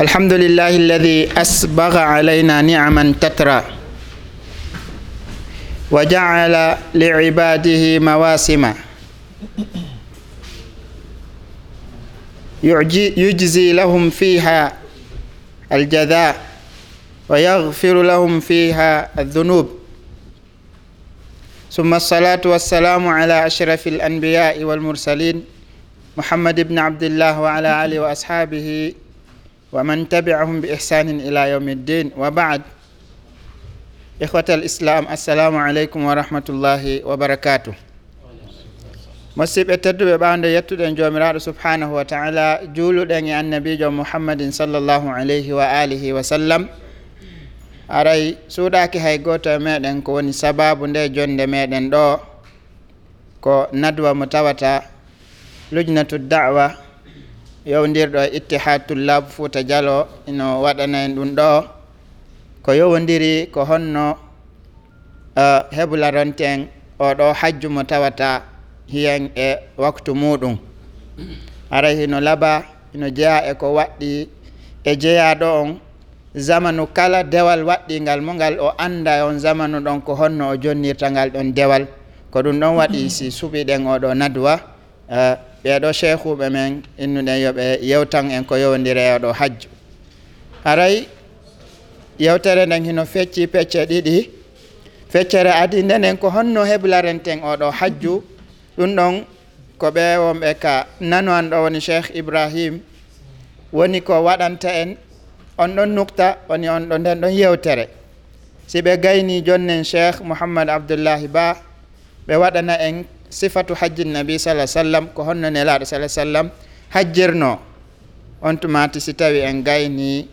الحمد لله الذي أسبغ علينا نعما تترى وجعل لعباده مواسم يجزي لهم فيها الجزاء ويغفر لهم فيها الذنوب ثم الصلاة والسلام على أشرف الأنبياء والمرسلين محمد بن عبد الله وعلى آله وأصحابه wa man tabi'ahum bi ihsanin ila yaumi ddin wa ba'd ihwata al islam assalamu aleykum wa rahmatullahi wa barakatuh musidɓe tedduɓe ɓawde yettuɗen jomiraɗo subhanahu wa taala juuluɗen e annabijo muhammadin sallllahu alayhi wa alihi wa sallam aray suuɗaki hay goto e meɗen ko woni sababu nde jonde meɗen ɗo ko nadwa mo tawata lujnatu dawa yowdirɗo e ittihad tullab fouta dialo ino waɗana en ɗum ɗo ko yowdiri ko honno e, uh, heɓularonten oɗo hajju mo tawata hiyen e waktu muɗum. Aray hino laba ino jeeya e ko waɗɗi e jeeyaɗo on zamanu kala dewal waɗɗingal mo ngal o anda on zamanu ɗon ko honno o jonnirta ngal ɗon dewal. Ko ɗum ɗon waɗi si suɓiɗen oɗo nadwa uh, e, ɓeeɗo cheikhuɓe men innuɗen yoɓe yewtan en ko yowdire oɗo hajju. Haray yewtere nden hino fecci pecce ɗiɗi feccere adi ndenen ko honno heblaren oɗo hajju ɗum ɗon ko ɓe wonɓe ka nano an ɗo woni cheikh ibrahim woni ko waɗanta en on ɗon nukta woni on ɗo nden ɗon yewtere. Si ɓe gayni jonnen cheikh mouhammad abdoullahi ba ɓe waɗana en sifatu hajji nabi salah sallam ko honno nelaɗo salah sallam hajjirno on tumati si tawi en gayni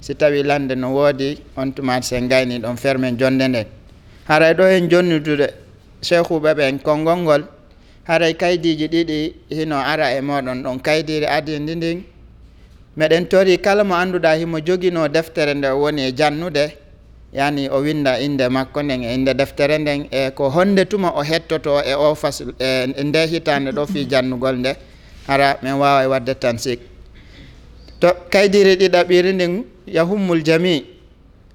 si tawi lande no woodi on tumati sen gayni ɗon fermen jonde nden. Haray ɗo hen jonnudude cheikhuɓe ɓen konngol ngol. Haray kaydiji ɗiɗi hino ara e moɗon ɗon kaydiri adi ndi ndin. Meɗen tori kala mo annduɗa himo joguino deftere nde woni e jannude. yani o winda inde makko nden e inde deftere nden e ko honde tuma o hettoto e o fas e nde hitande ɗo fi jannugol nde hara min wawa wadde tansik. To kaydiri ɗiɗaɓiri ndin yahummul jami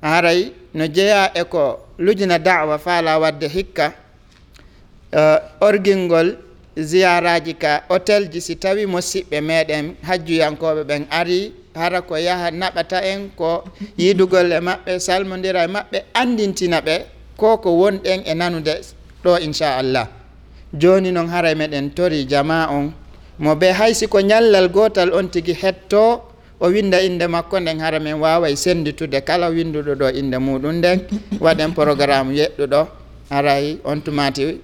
haray no jeeya e ko lujina dawa faala wadde hikka uh, orgingol ziyaraji ka hôtel ji si tawi mo siɓɓe meɗen hajjuyankoɓe ɓen ari hara ko yaha naɓata en ko yidugol e maɓɓe salmodira e maɓɓe andintina ɓe ko ko wonɗen e nanude ɗo inchallah. Joni noon haray meɗen tori jama on. Mo ɓe haysi ko ñallal gotal on tigui hetto o winda inde makko nden hara men waway senditude. Kala winduɗo ɗo inde muɗum nden waɗen programme yeɗɗuɗo. Haray on tumati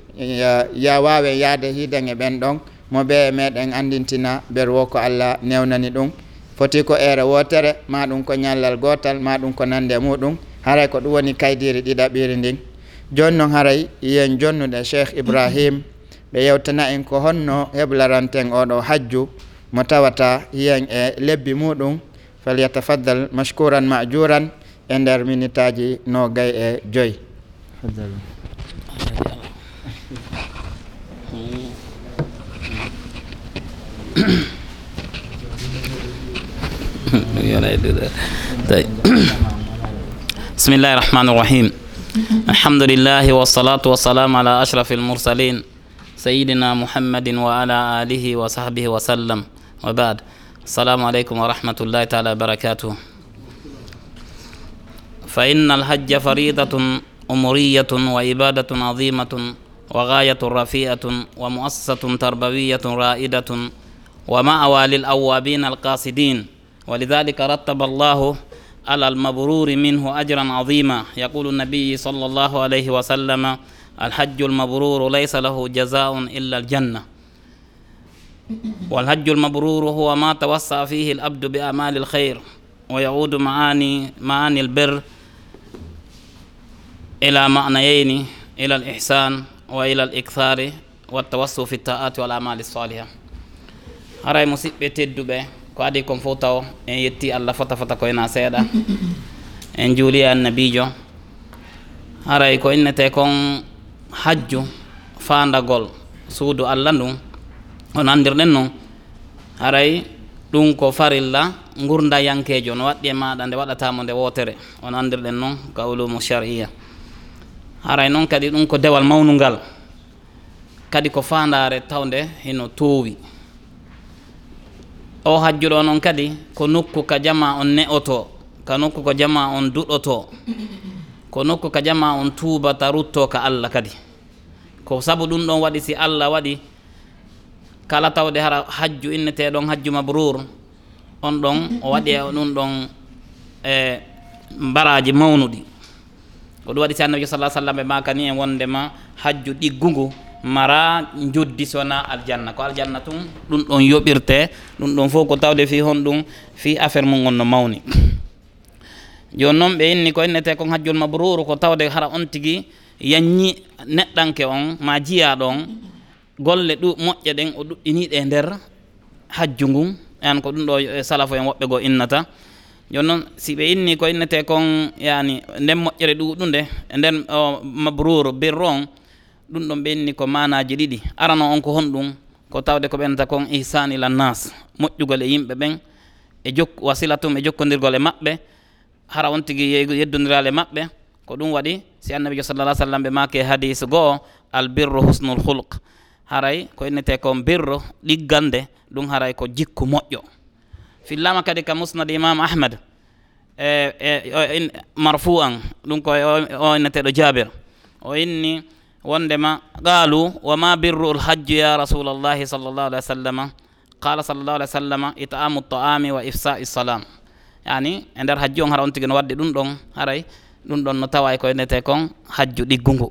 ya wawen yaade hiiden e ɓen ɗon. Mo ɓe e meɗen andintina ber wo ko allah newnani ɗum. foti ko ere wotere ma ɗum ko ñallal gotal ma ɗum ko nande muɗum. Haray ko ɗum woni kaydiri ɗiɗaɓiri ndin. Joni noon haray yen jonnude cheikh ibrahim ɓe yewtana en ko honno heblaranten oɗo hajju. Mo tawata yen e lebbi muɗum. Falyatafaddal mashkuran majuran e nder minitaji nogay e joyi. Mm-hmm. ɗum yonayde ɗo tawi bisimillahi rahmani irrahim alhamdulillahi wassalatu wassalamu ala ashrafi almursalin sayidina muhammadin wa ala alihi wa sahbihi wa sallam. Wa bad. Assalamu aleykum wa rahmatullahi taala wa barakatuh. Fa inna alhajja faridatun umuriyatun wa ibadatun azimatun وغاية رفيئة ومؤسسة تربوية رائدة ومأوى للأوابين القاصدين ولذلك رتب الله على المبرور منه أجرا عظيما. يقول النبي صلى الله عليه وسلم الحج المبرور ليس له جزاء إلا الجنة. والحج المبرور هو ما توسع فيه الأبد بأعمال الخير ويعود معاني معاني البر إلى معنيين إلى الإحسان وإلى الإكثار والتوسع في الطاعات والأعمال الصالحة. هراي مسيب تدبه؟ ko adi kon fof taw en yetti allah fota fota koyna seeɗa. En juuli e annabijo. Haray ko innete kon hajju fandagol suudu allah ndun on andirɗen noon haray ɗum ko farilla gurda yankejo no waɗɗi e maɗa nde waɗatamo nde wotere on andirɗen noon ka ulumu sharia haray noon kadi ɗum ko dewal mawnugal kadi ko fandare tawde hino tuuwi. o hajjuɗo noon kadi ko nokku ka jama on ne'oto ka nokku ko jama on duɗoto ko nokku ka jama on tubata rutto ka allah kadi. Ko saabu ɗum ɗon waɗi si allah waɗi kala tawde hara hajju inneteɗon hajju mabrur on ɗon o waɗi e ɗum ɗon e mbaraji mawnuɗi. Ko ɗum waɗi si annabi sa sallam e makani kani e wondema hajju ɗiggungu mara joddi sona aljanna. Ko aljanna tun ɗum ɗon yoɓirte ɗum ɗon fof ko tawde fi hon ɗum fi affaire mu gon no mawni. Joni noon ɓe inni ko innete kon hajjul mabruru ko tawde hara on tigui yanñi neɗɗanke on ma jiya ɗon golle ɗu moƴƴe ɗen o ɗuɗɗiniɗe nder hajju ngun an ko ɗum ɗo e, salafo en woɓɓe goo innata. Joni noon si ɓe inni ko innete kon yani nden moƴƴere ɗuɗunde e nden mabruru birru on ɗum ɗon ɓenni ko manaji ɗiɗi. Arano on ko honɗum ko tawde ko ɓenta kon ihsan ila nas. Moƴƴugol e yimɓe ɓen e jok wasila tum e jokkodirgol e maɓɓe. Hara on tigi yeddodiral e maɓɓe. Ko ɗum waɗi si annabijo sallallah sallam ɓe maki hadis goo albirru husnul hulq haray ko innete kon birro ɗiggande ɗum haray ko jikku moƴƴo. Fillama kadi ka musnad imam ahmad e, e marfu an ɗum ko o inneteɗo jabir o inni wondema qalu wama birru lhajju ya rasul allahi sall llahu alih wa sallama qala sall llahu alih wa sallama itamu taami wa ifsai salam yani e nder hajju on hara on tigi no wadde ɗum ɗon haray ɗum ɗon no tawa koye nete kon hajju ɗiggu ngu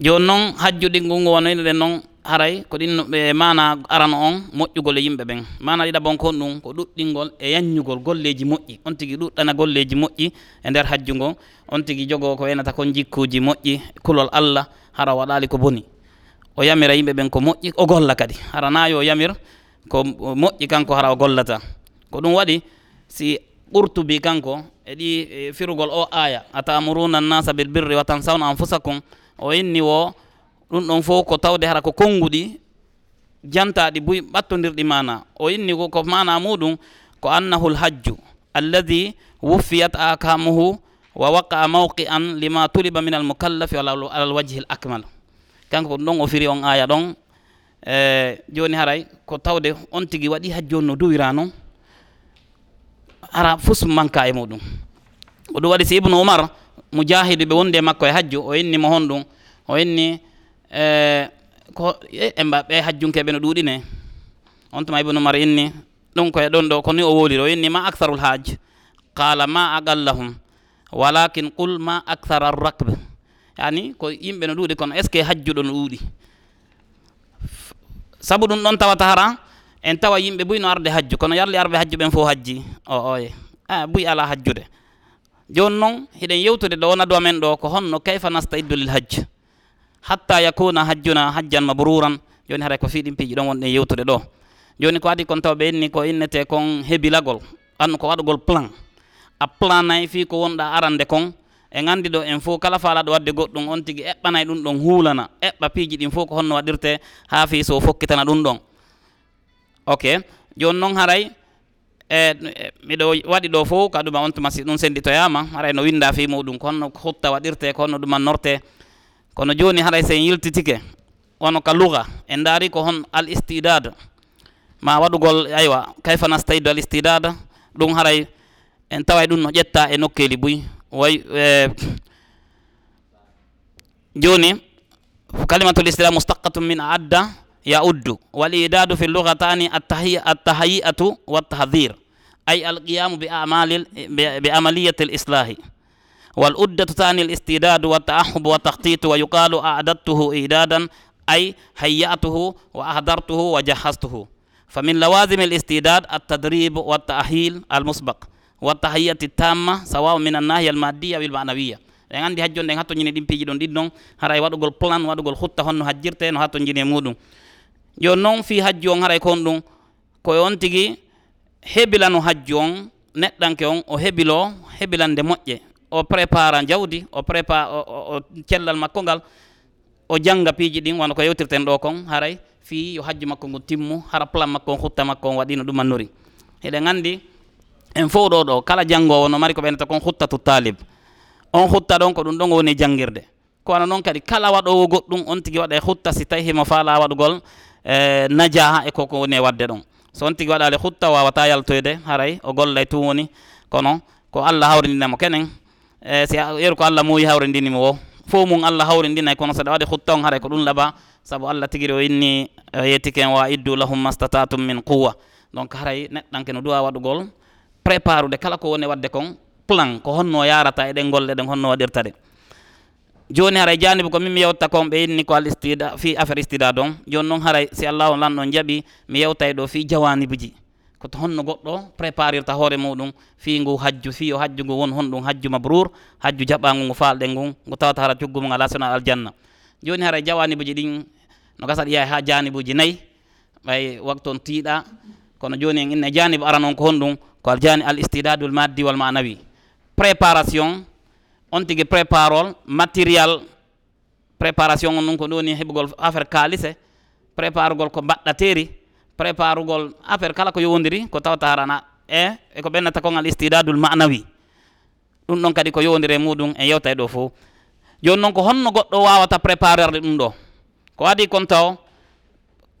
joni noon hajju ɗiggu ngu wonoyɗen noon haray ko ɗin e, mana arano on moƴƴugol e yimɓe ɓen. Mana ɗiɗa bon kon ɗum ko ɗuɗɗingol e yanñugol golleji moƴƴi. On tigui ɗuɗɗana golleji moƴƴi e nder hajju ngo on tigui jogo ko wenata kon jikkuji moƴƴi kulol allah hara waɗali ko boni. O yamira yimɓe ɓen ko moƴƴi o golla kadi. Hara nayo yamir ko moƴƴi kanko hara o gollata. Ko ɗum waɗi si ɓurtubi kanko e ɗi e, firugol o aya. Atamuruna annasa bilbirri wa tansawna anfusakum. O inni wo ɗum ɗon fof ko tawde hara ko konnguɗi jantaɗi buy ɓattodirɗi mana o inni ko ko mana muɗum ko annahu l hajju alladi wuffiyat akamuhu wa waqa'a mawqi an lima tuliba min almukallafi alal wajhi l akmal. Kanko ko ɗum ɗon o firi on aya ɗon. E joni haray ko tawde on tigui waɗi hajju on no duwira noon ara fus manka e muɗum. Oɗum waɗi si ibnu oumar mujahidu ɓe wondi e makko e hajju o innimo hon ɗum o inni Eh, ko e, e mbaɓɓe hajjunkeɓe no ɗuuɗine on tuma ibnu mar inni ɗum koye ɗon ɗo koni o woliro inni ma aktharul haj qala ma agallahum walakin qul ma akthara arrakbe yani ko yimɓe no ɗuuɗi kono est ce que hajjuɗo no ɗuuɗi? Sabu ɗum ɗon tawata hara en tawa yimɓe buy no arde hajju kono yarli arɓe hajju ɓen fof hajji. O oye a buy ala hajjude. Joni noon hiɗen yewtude ɗo wona do men ɗo ko honno kayfa nastaiddu lil hajj? hatta yakuna hajjuna hajjan mabruran. Joni haray ko fiɗin piiji ɗon wonɗen yewtude ɗo. Joni ko adi kon taw ɓe inni ko innete kon hebilagol andu ko waɗugol plan. A plan nayi fi ko wonɗa arande kon. E gandi ɗo en fof kala faalaɗo wadde goɗɗum on tigui eɓɓanay ɗum ɗon huulana. Eɓɓa piiji ɗin fof ko honno waɗirte ha fi so fokkitana ɗum ɗon. Ok joni noon haray e, e miɗo waɗi ɗo fof kaɗuma on tuma si ɗum senditoyama haray no winda fi muɗum ko honno hutta waɗirte ko honno ɗumannorte kono joni haray sen yiltitike wono ka luga en daari ko hon al istidad ma waɗugol aywa kayfa nastayiddu al istidad ɗum haray en taway ɗum no ƴetta e nokkeli buy way e joni kalimatul istidad mustaqatum min adda يؤد والإعداد في اللغتان التهيئة والتحذير أي القيام بأعمال بعملية الإصلاح والأدة ثاني الاستعداد والتأحب والتخطيط ويقال أعددته إعدادا أي هيأته وأحضرته وجهزته فمن لوازم الاستعداد التدريب والتأهيل المسبق والتهيئة التامة سواء من الناحية المادية والمعنوية en anndi hajjon en hatto ñini ɗin piiji ɗon ɗin ɗon haray waɗugol plan waɗugol hutta honno hajjirte no hatto jini e muɗum joni noon fi hajju on haray kon ɗum koye on tigi hebilano hajju on neɗɗanke on o hebilo hebilande moƴƴe. o prépara jawdi o prépare o cellal makko ngal o janga piiji ɗin wona ko yewtirten ɗo kon haray fi yo hajju makko ngu timmu hara plan makko on hutta makko on waɗino ɗum annori eɗen anndi en fof ɗo ɗo kala janngowo no mari ko ɓeynata kon hutta tu talib on hutta ɗon ko ɗum ɗon woni jangirde kono noon kadi kala waɗowo goɗɗum on tigi waɗa e hutta si tawi himo faala waɗugol e, najaha e koko woni e wadde ɗon. So on tigi waɗali hutta wawata yaltoyde haray o gollay tum woni kono ko allah hawrindinamo kenen Eh, si yeru ko allah muuyi hawrindinimo o fof mum allah hawrindinay kono saɗa waɗi hutta on haray ko ɗum laaɓa saabu allah tigiri o inni o wa iddu lahum mastatatum min quwa donc haray neɗɗanke no duwa waɗugol prépare ude kala ko woni wadde kon plan ko honno yarata eɗen golle ɗen honno waɗirta ɗe. Joni haray janibu ko min mi yewta kon ɓe inni ko al istida fi affaire istida don. Joni noon haray si allahu lan ɗon jaaɓi mi yewtay ɗo fi jawanibuji. koto honno goɗɗo préparirta hoore muɗum fi ngu hajju fi o hajju ngu won honɗum hajju mabrour hajju jaɓɓangu ngu falɗen ngu ngu tawata hara coggu mum ala sona aljanna. Joni haray e jawanibuji ɗin no gasa ɗiya ha janibuji nayyi ɓay waktu on tiiɗa kono joni en inne janibu ara on ko honɗum ko aljani al istidadul maddi wal manawi. Préparation on tigui préparol matériel préparation on ɗum ko ɗoni heɓugol affaire kalise préparugol ko mbaɗɗateri préparugol affaire kala ko yowdiri ko tawata harana e eko ɓennata kongal istidadul manawi. Ɗum ɗon kadi ko yowdiri e muɗum en yewtay e ɗo fo joni noon ko honno goɗɗo wawata préparerde ɗum ɗo. Ko waɗi kon taw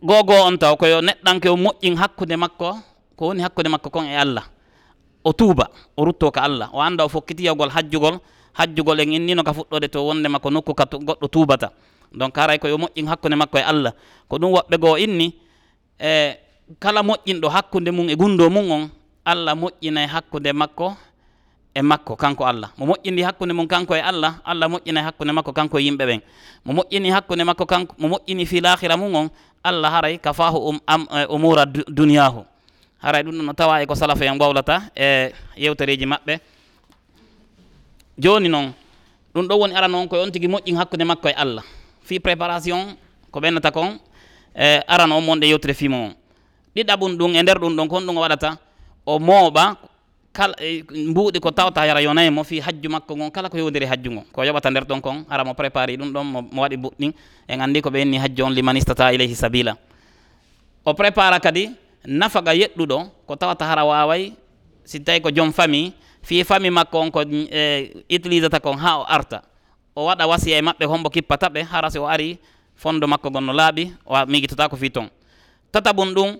gogo on taw koyo neɗɗanke o moƴƴin hakkude makko ko woni hakkude makko kon e allah. O tuuba o rutto ka allah. O annda o fokkitiyagol hajjugol hajjugol en innino ka fuɗɗode to wondema ko nokku ka goɗɗo tuubata. Donc haray koyo moƴƴin hakkude makko e allah. Ko ɗum woɓɓe goo inni e kala moƴƴinɗo hakkunde mum e gunndo mum on allah moƴƴinay hakkunde makko e makko kanko allah. Mo moƴƴini hakkunde mum kanko e allah allah moƴƴinay hakkunde makko kanko e yimɓe ɓen. Mo moƴƴini hakkunde makko kanko mo moƴƴini fil ahira mum on allah haray ka fahu um am e, umura duniyahu haray ɗum ɗo no tawa e ko salafa en wawlata e yewtereji maɓɓe. Joni noon ɗum ɗo woni ara noon koye on tigui moƴƴin hakkude makko e allah. Fi préparation ko ɓennata kon e aran on monɗe yewtere fimo on. Ɗiɗaɓum ɗum e nder ɗum ɗon kon ɗum o waɗata o mooɓa kala e, mbuuɗi ko tawta yara yonaymo fi hajju makko ngon kala ko yewdiri hajju ngon. Ko yoɓata nder ɗon kon ara mo préparé ɗum ɗon mo waɗi buɗɗin en anndi ko ɓe inni hajju on limanistata ilayhi sabila. O prépara kadi nafaga yeɗɗuɗo ko tawata hara waway si tawi ko joom famille fi famille makko on ko e utilisata kon ha o arta. O waɗa wasiya e maɓɓe hombo kippata ɓe hara si o ari fondo makko gon no laaɓi o migitata ko fi ton. Tataɓum ɗum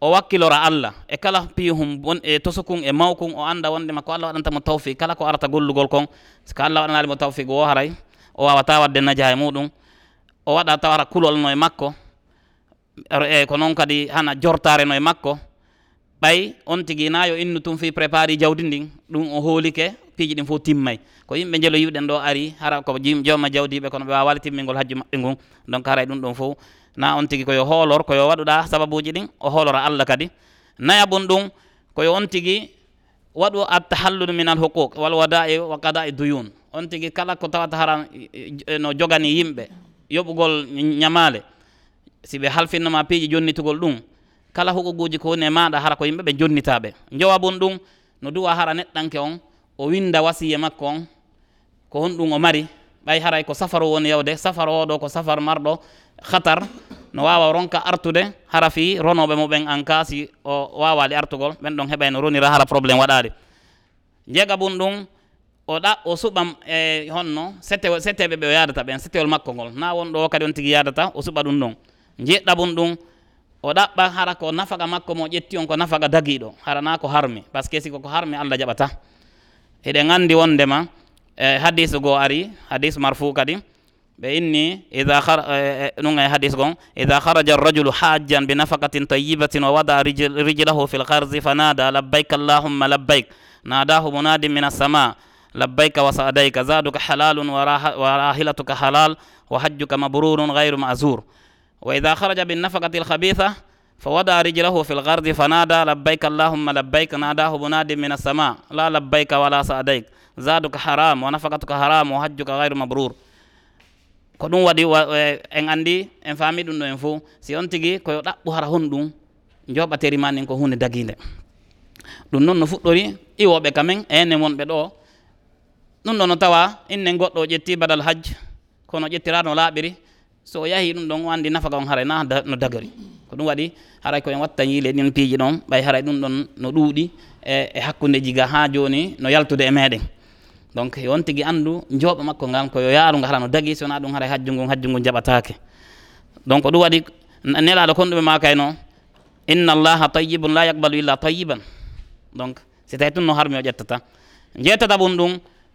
o wakkilora allah. E kala pihum bon e tosokun e mawkun o annda wonde ma ko allah waɗantamo tawfi kala ko arata gollugol kon so ko allah waɗanalimo tawfiq o haray o wawata wadde najaha e muɗum o waɗa tawara kulol no e makko e ko noon kadi hana jortare no e makko ɓay on tigui na yo innu tum fi prépari jawdi ndin ɗum o hoolike piiji ɗin fof timmay. Ko yimɓe jeloyiɓe ɗen ɗo ari hara ko jomma jawdiɓe kono ɓe wawali timmingol hajju maɓɓe ngun donc haray ɗum ɗon fof na on tigui koyo hoolor koyo waɗuɗa sababuji ɗin o hoolora allah kadi. Nayabun ɗum koyo on tigui waɗu attahalludu min al huquq wal wada e wa qada'i duyun. On tigui kala ko tawata hara e, e, no jogani yimɓe yoɓugol ñamale si ɓe halfinnoma piiji jonnitugol ɗum kala huququji ko woni e maɗa hara ko yimɓe ɓe jonnitaɓe jowabun ɗum no duwa hara neɗɗanke on o winda wasiya makko on ko honɗum o mari ɓay haray ko safar woni yewde safar oɗo ko safar marɗo hatar no wawa ronka artude hara fi ronoɓe muɓen en cas si o wawali artugol ɓen ɗon heɓay no ronira hara probléme waɗade jeega ɓum ɗum o ɗa o suɓam e honno sette setteɓe ɓe o yadata ɓen settewol makko ngol. Na wonɗo kadi on tigui yadata o suɓa ɗum ɗon. Jeɗɗa ɓum ɗum o ɗaɓɓa hara ko nafaga makko mo ƴetti on ko nafaga dagiɗo harana ko harmi par ce que siko ko harmi allah jaɓata. eɗen gandi wondema e hadis goo ari hadis marfu kadi ɓe inni ida e, e, e, ɗum e hadis gon ida haraja arrajulu hajjan bi nafakatin tayibatin wa wada rijlahu fi lharzi fa nada labbayka allahumma labbayk nadahu munadin min assama labbayka wa sadayka zaduka halalun wa rahilatuka halal wa hajjuka mabrurun gayru mazur wa ida haraja binnafakati lhabitha فوضع رجله في الغرد فنادى لبيك اللهم لبيك ناداه مناد من السماء لا لبيك ولا سعديك. زادك حرام ونفقتك حرام وحجك غير مبرور. ko ɗum waɗi en anndi en faami ɗum ɗo en fo si on tigi koyo ɗaɓɓu hara hon ɗum joɓateri ma nin ko hunde daguide ɗum noon no fuɗɗori iwoɓe kamen enen wonɓe ɗo ɗum ɗo no tawa innen goɗɗo o ƴetti badal hajj kono ƴettira no laaɓiri so o yahi ɗum ɗon o anndi nafaka on haray na no dagori ɗum waɗi haray koyen watta yiile ɗin piiji ɗon ɓay haray ɗum ɗon no ɗuuɗi e e hakkude jiga ha joni no yaltude e meɗen donc won tigui andu jooɓo makko ngan koyo yaaru nga hara no dagui sowona ɗum haray hajju ngu hajju ngu jaɓatake donc ɗum waɗi nelaɗo kon ɗume ma kayno inna allaha tayyibun la yaqbalu illa tayyiban. Donc si tawi tun no harmi o ƴettata. Jettata ɓum ɗum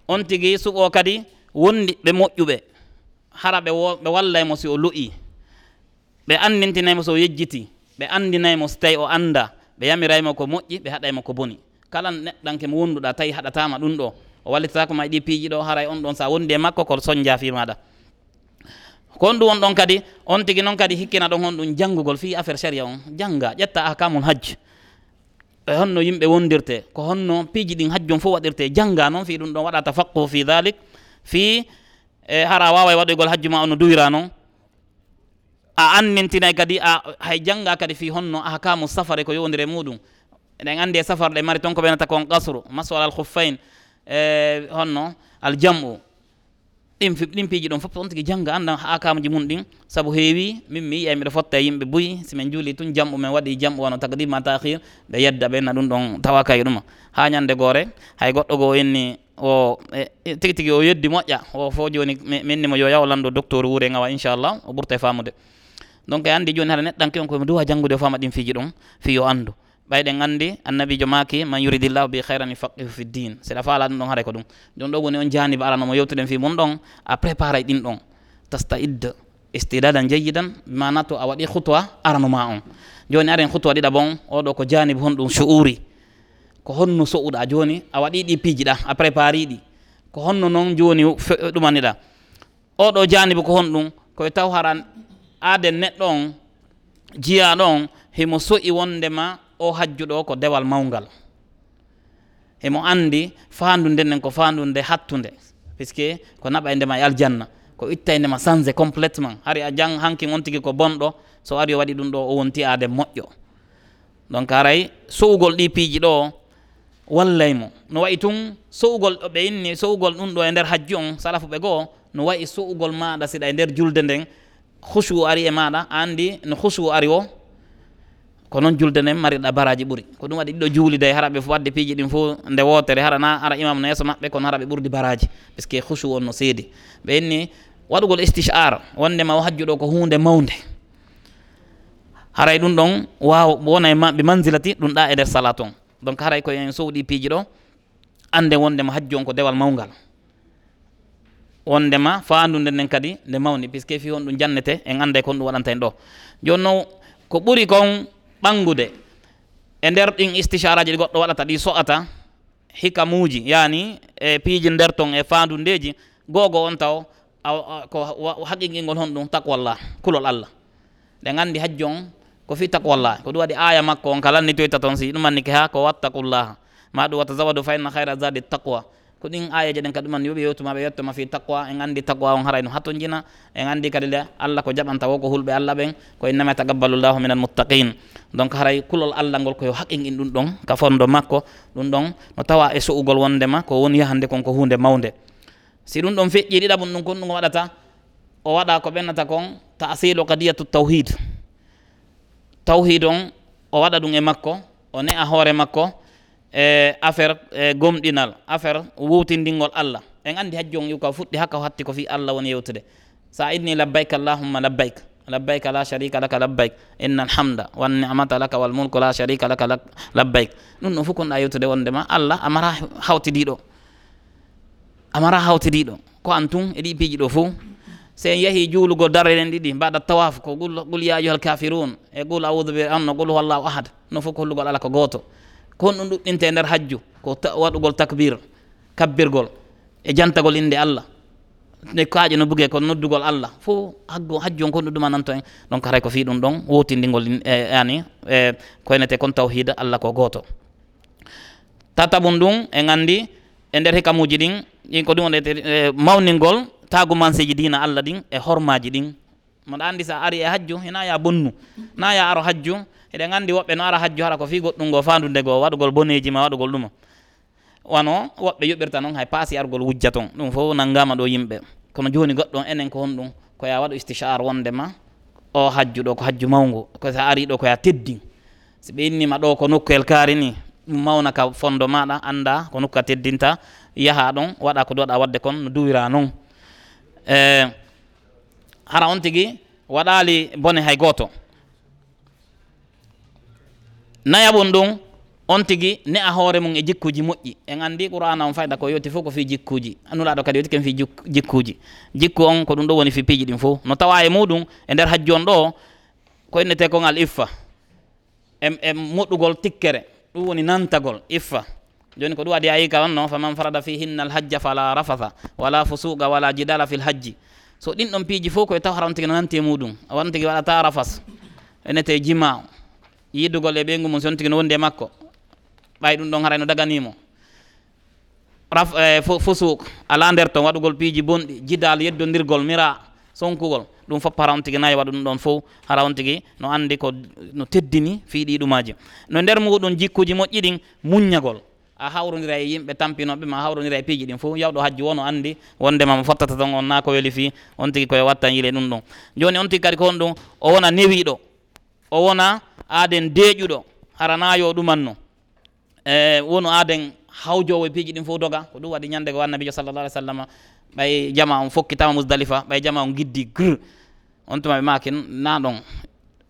on tigui suɓo kadi wondi ɓe moƴƴuɓe hara ɓe ɓe walla e mo si o lu'i ɓe annintinaymo so yejjiti ɓe andinaymo so tawi o anda ɓe yamiraymo ko moƴƴi ɓe haɗaymo ko boni. Kala neɗɗanke mo wonduɗa tawi haɗatama ɗum ɗo o wallitatako ma ɗi piiji ɗo haray on ɗon sa wondi e makko ko soñdia fi maɗa ko on ɗum won ɗon kadi on tigui noon kadi hikkina ɗon hon ɗum janggugol fi affaire sharia on jangga ƴetta ahkamul hajj. E honno yimɓe wondirte ko honno piiji ɗin hajjum fof waɗirte jangga noon fi ɗum ɗon waɗa tafaqquhu fi dhalik fi e hara wawa waɗoygol hajju ma ono duwira noon a annintinay e kadi a hay jangga kadi fi honno ahkamu safare ko yowdiri muɗum. Eɗen andi e safar ɗe mari toon ko ɓenata kon kasru maswal al huffain e honno aljam'u. Ɗin ɗin piiji ɗon fof on tigui jangga anda ahkamuji mum ɗin. Saabu heewi min mi yiyay mbiɗa fotta e yimɓe boyi simin juuli tun jamɓu min waɗi jamɓu wano takdima tahir ɓe yedda ɓenna ɗum ɗon tawa kay ɗuma. Ha ñande goore hay goɗɗo goo inni o e, e, tigi tigui o yeddi moƴƴa o fo joni minnimo yo yawlanɗo docteur wuure ngawa inchallah o ɓurta e famude donc e anndi jooni haɗa neɗɗanke on koyemo duwa janngude o fama ɗin fiiji fi yo anndu ɓayɗen anndi annabijo maki man yuridillahu bi hayran yufaqihu fi din seɗa faala ɗum ɗon haɗay ko ɗum. Joni ɗo woni on jaaniba aranomo yewtuɗen fi mum ɗon a préparé ɗin ɗon. Tasta tastaidde istidadan jeyidan mana to a waɗi hutwa aranuma on. Joni aren hutwa ɗiɗa bon oɗo ko janibe honɗum suuri ko honno so'uɗa joni a waɗi ɗi piiji ɗa a prépari ɗi. Ko honno noon joni ɗumaniɗa. Oɗo janibe ko honɗum koye taw haran aaden neɗɗo on jiyaɗo on himo so'i wondema o hajjuɗo ko dewal mawgal. Himo anndi faandu ndenen ko faandu nde hattunde puisque ko naɓa e ndema e aljanna. Ko itta e ndema changé complètement. Hari a jang hanki on tigi ko bonɗo so ari o waɗi ɗum ɗo o wonti aaden moƴƴo. Donc haray so'ugol ɗi piiji ɗo wallay mo. No wayi tun so'ugol ɓe inni so'ugol ɗum ɗo e nder hajju on salafu ɓe goo no wayi so'ugol maɗa siɗa e nder julde nden husu ari e maɗa andi no husu ari o ko noon julde nden mariɗa baraji ɓuuri ko ɗum waɗi ɗiɗo juulide hara ɓe wadde piiji ɗin fof nde wotere harana ara imam no yeeso maɓɓe kono hara ɓe ɓurdi baraji puisque husu on no seedi. Ɓe inni waɗugol istichar wondema o hajjuɗo ko hunde mawde haray ɗum ɗon waw wona e maɓɓe mansilati ɗum ɗa e nder salat on donc haray koyen sowɗi piiji ɗo ande wondema hajju on ko dewal mawgal on ndema fandude nden kadi nde mawni puisque fi on ɗum jannete en anda e kon ɗum waɗanta en ɗo. Joni noon ko ɓuri kon ɓangude e nder ɗin isticharaji ɗi goɗɗo waɗata ɗi so'ata hikamuji yani e piiji nder ton e fandundeji gogo on taw ko haqiqingol hon ɗum taqwallah kulol allah. Ɗe anndi hajjo on ko fi taqwallah ko ɗum waɗi aya makko on kalanni toyta toon si ɗum ha ko wattaqullaha ma ɗum watta zawadu fa inna hayra zadi taqwa. ko ɗin ayaji ɗen kadi ɗuman yoɓe yewtuma ɓe yettoma fi taqwa en andi taqwa on harayno hatto jina en andi kadi le allah ko jaɓanta wo ko hulɓe allah ɓen ko innama tagabbalullahu min almuttaqin donc haray kulol allah ngol koyo haqqinqin ɗum ɗon ka fondo makko ɗum ɗon no tawa e so'ugol wondema ko woni yahande kon ko hunde mawde si ɗum ɗon feƴƴi ɗiɗabum ɗum kon ɗum waɗata o waɗa ko ɓennata kon tasilu kadiyatu tawhid. Tawhid on o waɗa ɗum e makko o ne'a hoore makko e affaire e gomɗinal affaire wowtindingol allah. En anndi hajjon yuka fuɗɗi hakka hatti ko fi allah woni yewtude. Sa inni labbayk allahumma labbayk. Labbayk la sharika laka labbayk. Inna alhamda wannimata laka walmulku la sharika laka labbayk. Ɗum ɗum fof konɗa yewtude wondema allah amara hawtidiɗo amara hawtidiɗo ko an tun e ɗi piiji ɗo fof so en yeehi juulugo dareren ɗiɗi mbaɗa tawaf ko qul ya ayuha alkafirun e qul audu bi anno qul huwallahu ahad. Non fof ko hollugol ala ko gooto. ko honɗum ɗuɗɗinta e nder hajju ko waɗugol takbir kabbirgol e jantagol inde allah ne kaaƴe no buge ko noddugol allah. Fo haggo hajju on ko ɗuɗuma nanto en. Donc haray ko fi ɗum ɗon wotindigol ani e, e koynete kon tawhida allah ko gooto. Tataɓum ɗum en anndi e nder hikamuji ɗin ɗin ko ɗum wonete mawningol tagumanseji dina allah ɗin e hormaji ɗin. moɗa anndi so a ari e hajju hina ya bonnu na ya aro hajju eɗen anndi woɓɓe no ara hajju hara ko fi goɗɗum go fandude go waɗugol boneji ma waɗugol ɗuma wano woɓɓe yoɓirta noon hay paasi argol wujja ton ɗum fof nanngama ɗo yimɓe. Kono joni goɗɗon enen ko honɗum ko ya waɗu istichar wondema o hajju ɗo ko hajju mawngu ko sa ari ɗo ko ya teddi so ɓe innima ɗo ko nokkuel kaari ni ɗum mawna ka fondo maɗa annda ko nokku a teddinta yaha ɗon waɗa ko duwaɗa wadde kon no duwira noon. Eh, hara on tigi waɗali bone hay goto nayabun ɗum on tigi ne a hoore mum e jikkuji moƴƴi. En anndi qur'ana on fayda ko yewti fof ko fi jikkuji annulaɗo kadi yewti ken fi jikkuji jikku on ko ɗum ɗo woni fi piiji ɗin fof no tawa e muɗum e nder hajju on ɗo ko innete kon al iffa e moɗɗugol tikkere. Ɗum woni nantagol iffa. Joni ko ɗum adi ayika on no faman farada fi hinna alhajja fala rafatha wala fusuqa wala jidala fi lhajji so ɗin ɗon piiji fof koye taw haran tigi nananti e muɗum. A waran tigi waɗata rafas. Enete jima. Yidugol e ɓeygu mum son tigi no wondi e makko. Ɓay ɗum ɗon haray no daganimo raf e, fosuk ala nder ton waɗugol piiji bonɗi. Jidal yeddodirgol mira sonkugol. Ɗum fof hara on tigi nayi waɗu ɗum ɗon fof hara on tigi no andi ko no teddini fiiɗi ɗumaji no nder muɗum jikkuji moƴƴi ɗin muññagol a hawrodira e yimɓe tampinoɓe ma hawrodira e piiji ɗin fof yawɗo hajji wono andi wondema mo fottata tan on na ko weeli fi on tigui koye watta yile ɗum ɗon. Joni on tigui kadi ko on ɗum o wona newiɗo o wona aaden deeƴuɗo haranayo ɗumanno e wonu aaden hawjowo e piiji ɗin fof doga ko ɗum waɗi ñande ko wannabijo sallallah alih w sallam ɓay jama on fokkitama musdalifa ɓay jama on giddi gr on tuma ɓe maki na ɗon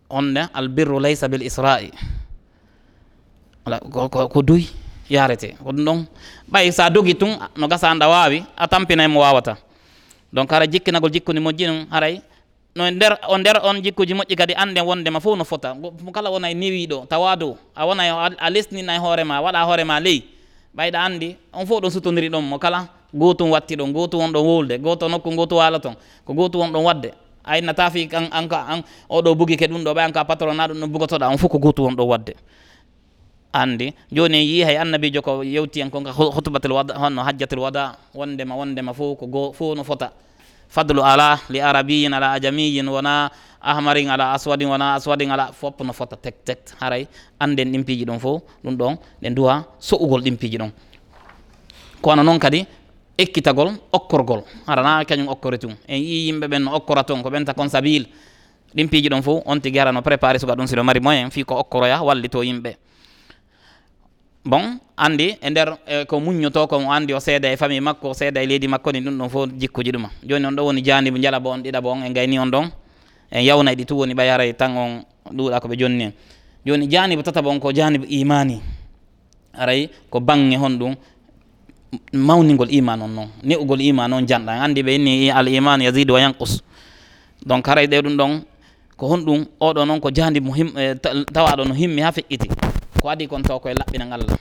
onne albirru laysa bil isra'i. Ko doyi yarete. Ko ɗum ɗon ɓay sa dogi tun no gasa anda wawi a tampinay mo wawata. Donc haray jikkinagol jikkudi moƴƴi ɗum haray no e nder o nder on jikkuji moƴƴi kadi ande wondema fof no fota. Kala wona e newiɗo tawa dow a wona a lesnina e hoorema waɗa hoorema ley. Ɓayɗa andi on fof ɗon sutodiri ɗon mo kala gotum watti ɗon gotum won ɗon wolde goto nokku gotu wala ton ko gotum won ɗon wadde ayna tafi an an ka an oɗo bugi ke ɗum ɗo ɓay an ka patron na ɗum ɗon bugotoɗa on fof ko gotum won ɗon wadde. andi. Joni yi hay annabijo ko yewti hen konka hutubatel wada honno hajjatel wada wondema wondema fof ko go fof no fota. Fadlu ala li arabiyin ala ajamiyin wona ahmarin ala aswadin wona aswadin ala fopp no fota tek tek. Haray anden ɗimpiiji ɗon fof ɗum ɗon ɗe duwa so'ugol ɗimpiiji ɗon kono noon kadi ekkitagol okkorgol. Harana kañum okkore tun. En yi yimɓe ɓen no okkora toon ko ɓenta kon consabil ɗimpiiji ɗon fof on tigui tigi harano préparé suga ɗum siɗo mari moyen fi ko okkoroya wallito yimɓe. bon andi e nder e ko muññoto ko o andi o seeda e famille makko o seeda e leydi makko ni ɗum ɗon fof jikkuji ɗuma. Joni on ɗo woni jandibo jalaba on ɗiɗaɓo on e gayni on ɗon. En yawna e ɗi tu woni ɓayara tan on ɗuuɗa koɓe jonni en joni janibo tataɓo on ko janibo imani aray ko bange hon ɗum mawnigol iman on noon ne'ugol iman on janɗa andi ɓe inni al iman yasidu wa yanqus. Donc haray ɗe ɗum ɗon ko honɗum oɗo noon ko jandi him e tawaɗo no himmi ha feƴƴiti ko adi kon taw koye laɓɓina allah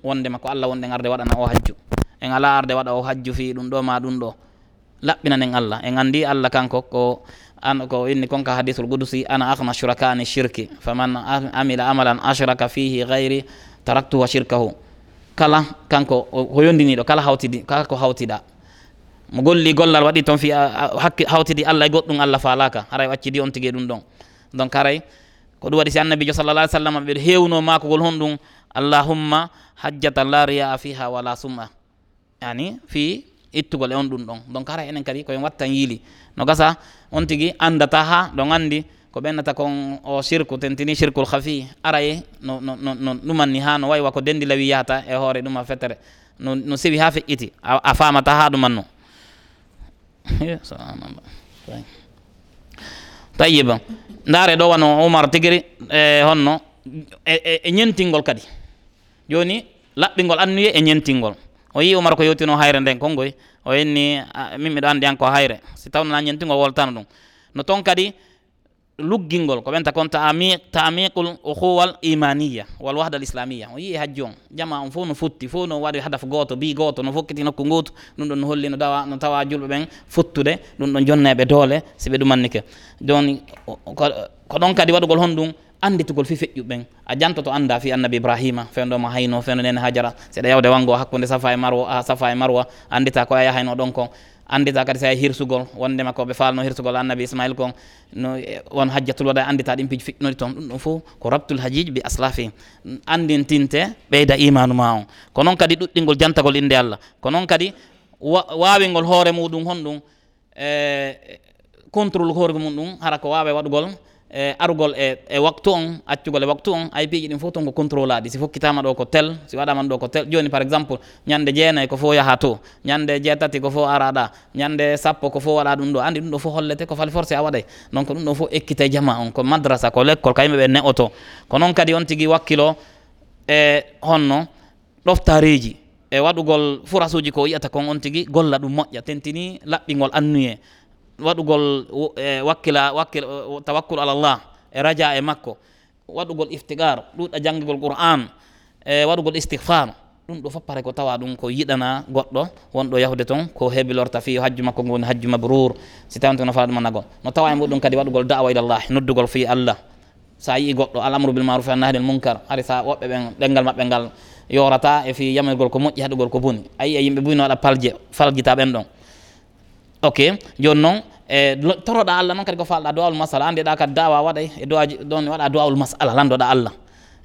wondema ko allah wonde arde waɗana o hajju. En ala arde waɗa o hajju fi ɗum ɗo ma ɗum ɗo. Laɓɓinanen allah en andi allah kanko ko an ko inni konka hadisul gudusi ana ahna shuraka ani shirki faman amila amalan ashraka fihi gayri taraktuhu wa shirkahu. Kala kanko ko yondiniɗo kala hawtidi kala ko hawtiɗa mo golli gollal waɗi toon fi hakki hawtidi allah e goɗɗum allah falaka haray waccidi on tigui ɗum ɗon. Donc haray ko ɗum waɗi si annabijo sallallah alih sallam ɓeɗo hewno makogol hon ɗum allahumma hajjata la riya fiha wala sum'a. Yani fi ittugol e on ɗum ɗon. Donc hara enen kadi koyen wattan yiili no gasa on tigui andata ha ɗon andi ko ɓennata kon o sirku tentini sirkul hafi araye no no no ɗumanni ha no waywa ko dendi lawi yahata e hoore ɗuma fetere no no sewi ha feƴƴiti a famata ha ɗuman no. Subhanallah. Tayiba ndaare ɗo wano oumar tigiri e honno e, e, e ñentingol kadi. Joni laɓɓingol annuye e ñentingol. O yi oumar ko yewtino hayre nden kongoy e, o yenni min miɗo andi an ko hayre. Si tawnona ñentingol woltano ɗum. No toon kadi luggingol ko ɓenta kon tamiq tamiqul uhuwal imaniya wal wahda al islamia o yii hajji on jama on fof no futti fof no waɗi hadaf goto bi goto no fokkiti nokku gotu ɗum ɗon no holli no dawa no tawa julɓe ɓen futtude ɗum ɗon jonneɓe doole si ɓe ɗumannike. Joni ko ɗon kadi waɗugol hon ɗum anditugol fi feƴƴuɓe ɓen. A jantoto anda fi annabi ibrahima fewndo ma hayno fewndo nene hajara seeɗa yawde wango hakkude safa e marwa safa e marwa andita ko a yaha ɗon kon. anndita kadi sa hirsugol wondema ko ɓe falno hirsugol annabi ismail kon no e, won hajjatul waɗa anndita ɗin piiji fiɗnori toon. Ɗum ɗon fof ko rabtul hajiji bi aslafi. Andintinte ɓeyda imanu ma on. Ko noon kadi ɗuɗɗingol jantagol innde allah. Ko noon kadi wawingol hoore muɗum honɗum e contrôle hoore mum ɗum hara ko wawa waɗugol e arugol e e waktu on accugol e waktu on aypiji ɗin fof ton ko contrôle aɗi si fokkitama ɗo ko tel si waɗaman ɗo ko tel. Joni par exemple ñande jeenayyi ko fof yaaha to ñande jeetati ko fof araɗa ñande sappo ko fof waɗa ɗum ɗo andi ɗum ɗo fof hollete ko fali forcé a waɗay. Donc ɗum ɗo fof ekkite jama on ko madrasa ko l'école ko yimɓeɓe ne oto ko noon kadi on tigui wakkilo e honno ɗoftareji e waɗugol forasuji ko yiyata kon on tigui golla ɗum moƴƴa tentini laɓɓigol annuye. waɗugol e, wakkila wakkil tawakkul ala llah e radia e makko. Waɗugol iftigar ɗuɗa janggigol qur'an e waɗugol istihfar ɗum ɗo foppare ko tawa ɗum ko yiɗana goɗɗo wonɗo yahude toon ko hebilorta fi hajju makko ngo woni hajju mabrour si tawi tono fala ɗum nagol no tawa e muɗum kadi waɗugol dawa ilallah noddugol fi allah. Sa yii goɗɗo al amru bil maruf an munkar. Hari sa woɓɓe ɓen ɗengal maɓɓe ngal yorata e fi yamirgol ko moƴƴi haɗugol ko boni ayi e yimɓe buyno waɗa palje falgita ɓen ɗon. ok joni noon e toroɗa allah noon kadi ko falɗa dowawol masala andiɗa kadi dawa waɗay e dowaji ɗon waɗa dowawol masala landoɗa allah.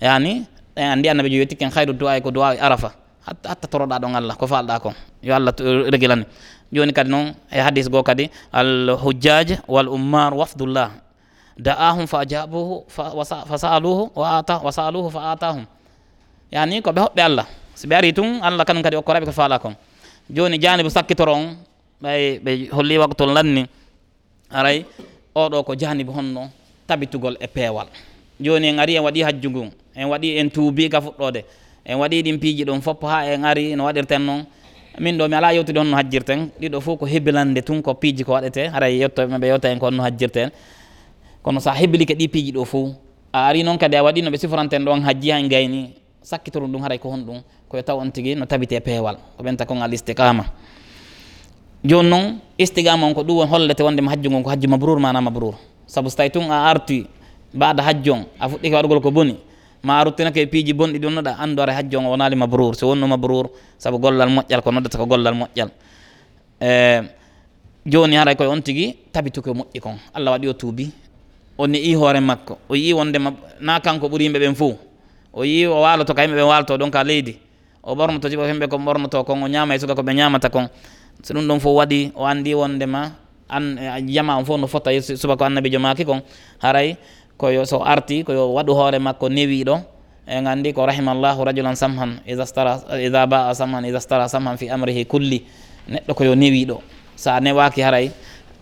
Yani en andi annabi jo ken hayru duwa e ko duwa arafa. Hatta hatta toroɗa ɗon allah ko falɗa kon. Yo allah regilani joni kadi noon e hadis goo kadi al hujjaj wal ummar wafdullah. Da'ahum fa ajabuhu fa saluhu wa ata wa saluhu fa atahum. Yani koɓe hoɓɓe allah. So ɓe ari tun allah kanum kadi okkoraɓe ko faala kon. Joni janibo sakkitoro on ɓay ɓe holli waktol lanni aray oɗo ko janibe honno tabitugol e peewal. Joni en ari en waɗi hajju ngun en waɗi en tuubiga fuɗɗode en waɗi ɗin piiji ɗum foppo ha en ari no waɗirten noon min ɗo mi ala yewtude honno hajjirten ɗiɗo fof ko hebilande tun ko piiji ko waɗete haray yettoɓeɓe yewta en ko honno hajjirten. Kono sa hebilike ɗi piiji ɗo fof a ari noon kadi a waɗi no ɓe siforanten ɗon hajji han gayni sakkitorum ɗum haray ko honɗum koye taw on tigui no tabite peewal ko ɓen ta kongal istiqama. joni noon istigama on ko ɗum won hollete wondema hajju ngon ko hajju mabrour mana mabrour saabu so tawi tun a arti mbaɗa hajju on a fuɗɗike waɗugol ko boni ma ruttinake e piiji bonɗi ɗi wonnoɗa anndu ara hajju on wonali mabrour so wonno mabrour saabu gollal moƴƴal ko noddata ko gollal moƴƴal. E joni haray koye on tigui tabituke moƴƴi kon. Allah waɗi o tuubi. O ni'i hoore makko. O yi wondema na kanko ɓuuri yimɓe ɓen fou o yi o waloto ka yimɓe ɓen walto ɗon ka leydi. O ɓornoto jibo hemɓe ko ɓornoto kon o ñama e suka ko ɓe ñamata kon. so ɗum ɗon fof waɗi o anndi wondema an e, jama on fof no fotta suba ko annabijo maki kon. Haray koyo so arti koyo waɗu hoore makko newiɗo e en ko rahimallahu rajulan samhan ida baa samhan ida stara samhan fi amrihi kulli neɗɗo koyo newiɗo sa newaki haray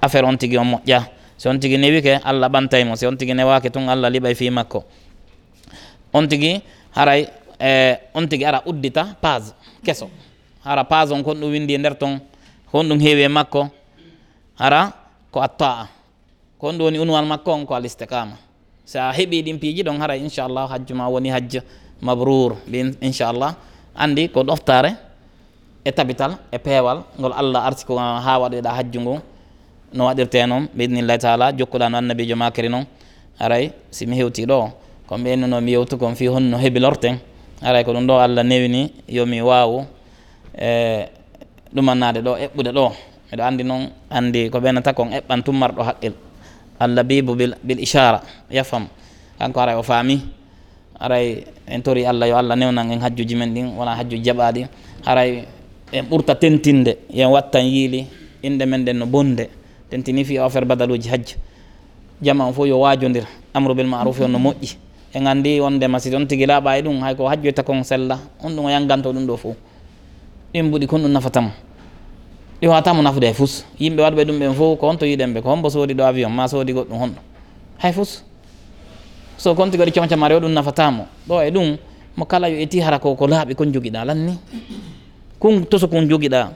affaire on tigui on moƴƴa. Si on tigui newike allah ɓantaymo si on tigui newaki tun allah liɓay fi makko. On tigui haray e on tigui ara uddita page keso. Hara page on kon ɗum windi e nder ton honɗum heewi e makko ara ko atta'a ko honɗum woni unwal makko on ko al istiqama so a heeɓi ɗin piiji ɗon hara inchallah hajju ma woni hajj mabrour mbi inchallah andi ko ɗoftare e tabital e peewal ngol allah arti ko ha waɗoyɗa hajju ngu. No waɗirte noon biidnillahi taala jokkuɗa no annabijo makiri noon. Aray simi hewti ɗo ko ɓennuno mi yewtu kon fi honno hebilorten aray ko ɗum ɗo allah newini yomi wawu e ɗumannade ɗo eɓɓude ɗo. Miɗo anndi noon anndi ko ɓenata kon eɓɓan tummarɗo haqqil. Allah bibo bil ichara yafam. Kanko aray o faami. Aray en tori allah yo allah newnan en hajjuji men ɗin wona hajjuji jaɓaɗi haray en ɓurta tentinde yen wattan yiili inde men ɗen no bonde. Tentini fi offert badaluji hajj. Jama on fof yo wajodir amru bil maruf on no moƴƴi. En anndi wondema si on tigui laaɓa e ɗum hay ko hajjoyta kon sella on ɗum o yanganto ɗum ɗo fof ɗin mbuɗi kon ɗum nafatamo ɗi watamo nafude hay fus. Yimɓe waɗɓe ɗum ɓen fof ko honto yiɗen ɓe ko hombo soodi ɗo avion ma soodi goɗɗum honɗo. Hay fus. So konti waɗi comcamare o ɗum nafatamo ɗo e ɗum mo kala yo eti hara ko ko laaɓi kon joguiɗa lanni. Kun toso kun joguiɗa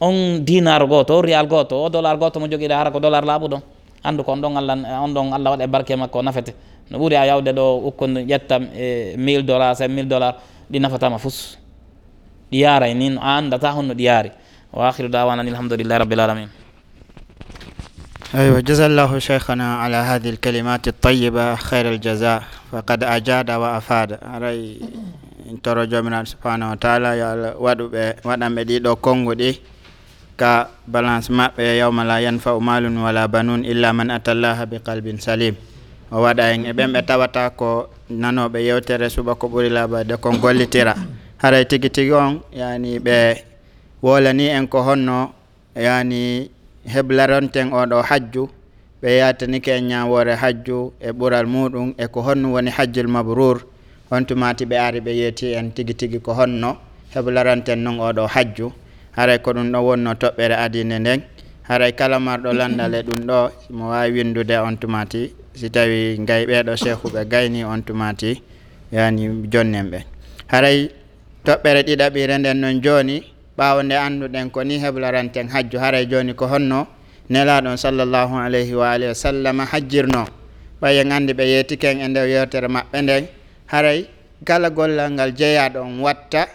on dinar goto o riyal goto o dollar goto mo joguiɗa hara ko dollar laaɓuɗo andu ko on ɗon allah on ɗon allah waɗa e barke makko o nafete. No ɓuuri a yawde ɗo ukkude ƴetta e mille dollars e mille dollars ɗi nafatama fus. ɗi yaray nin a anndata honno ɗi yaari wa akhiru dawana alhamdulillahi rabbil alamin. أيوة جزا الله شيخنا على هذه الكلمات الطيبة خير الجزاء فقد أجاد وأفاد أري en toro joomiraaɗo subahanahu wa taala yo allah waɗuɓe waɗanɓe ɗiɗo konngo ɗi ka balance maɓɓe yawma la yanfau malum wala banun illa man atallaha bi qalbin salim. O waɗa en e ɓen ɓe tawata ko nanoɓe yewtere suɓa ko ɓuri labade kon gollitira. haray tigi tigi on yani ɓe wolani en ko honno yani heblaronten oɗo hajju ɓe yatanike en ñawore hajju e ɓural muɗum e ko honno woni hajjul mabrur. On tumati ɓe ari ɓe yeeti en tigi tigi ko honno heblaranten noon oɗo hajju. Haray ko ɗum ɗo wonno toɓɓere adine nden. Haray kala marɗo landal e ɗum ɗo mo wawi windude on tumati si tawi gay ɓeɗo cheikhuɓe gayni on tumati yani jonnen ɓe. Haray toɓɓere ɗiɗaɓire nden noon jooni ɓaawo nde annduɗen ko ni heblaranten hajju haray jooni ko honno nelaɗon sallllahu alayhi wa alihi wa sallama hajjirno. Ɓayen gandi ɓe yeetiken e ndew yewtere maɓɓe nden haray kala gollal ngal jeeyaɗo on watta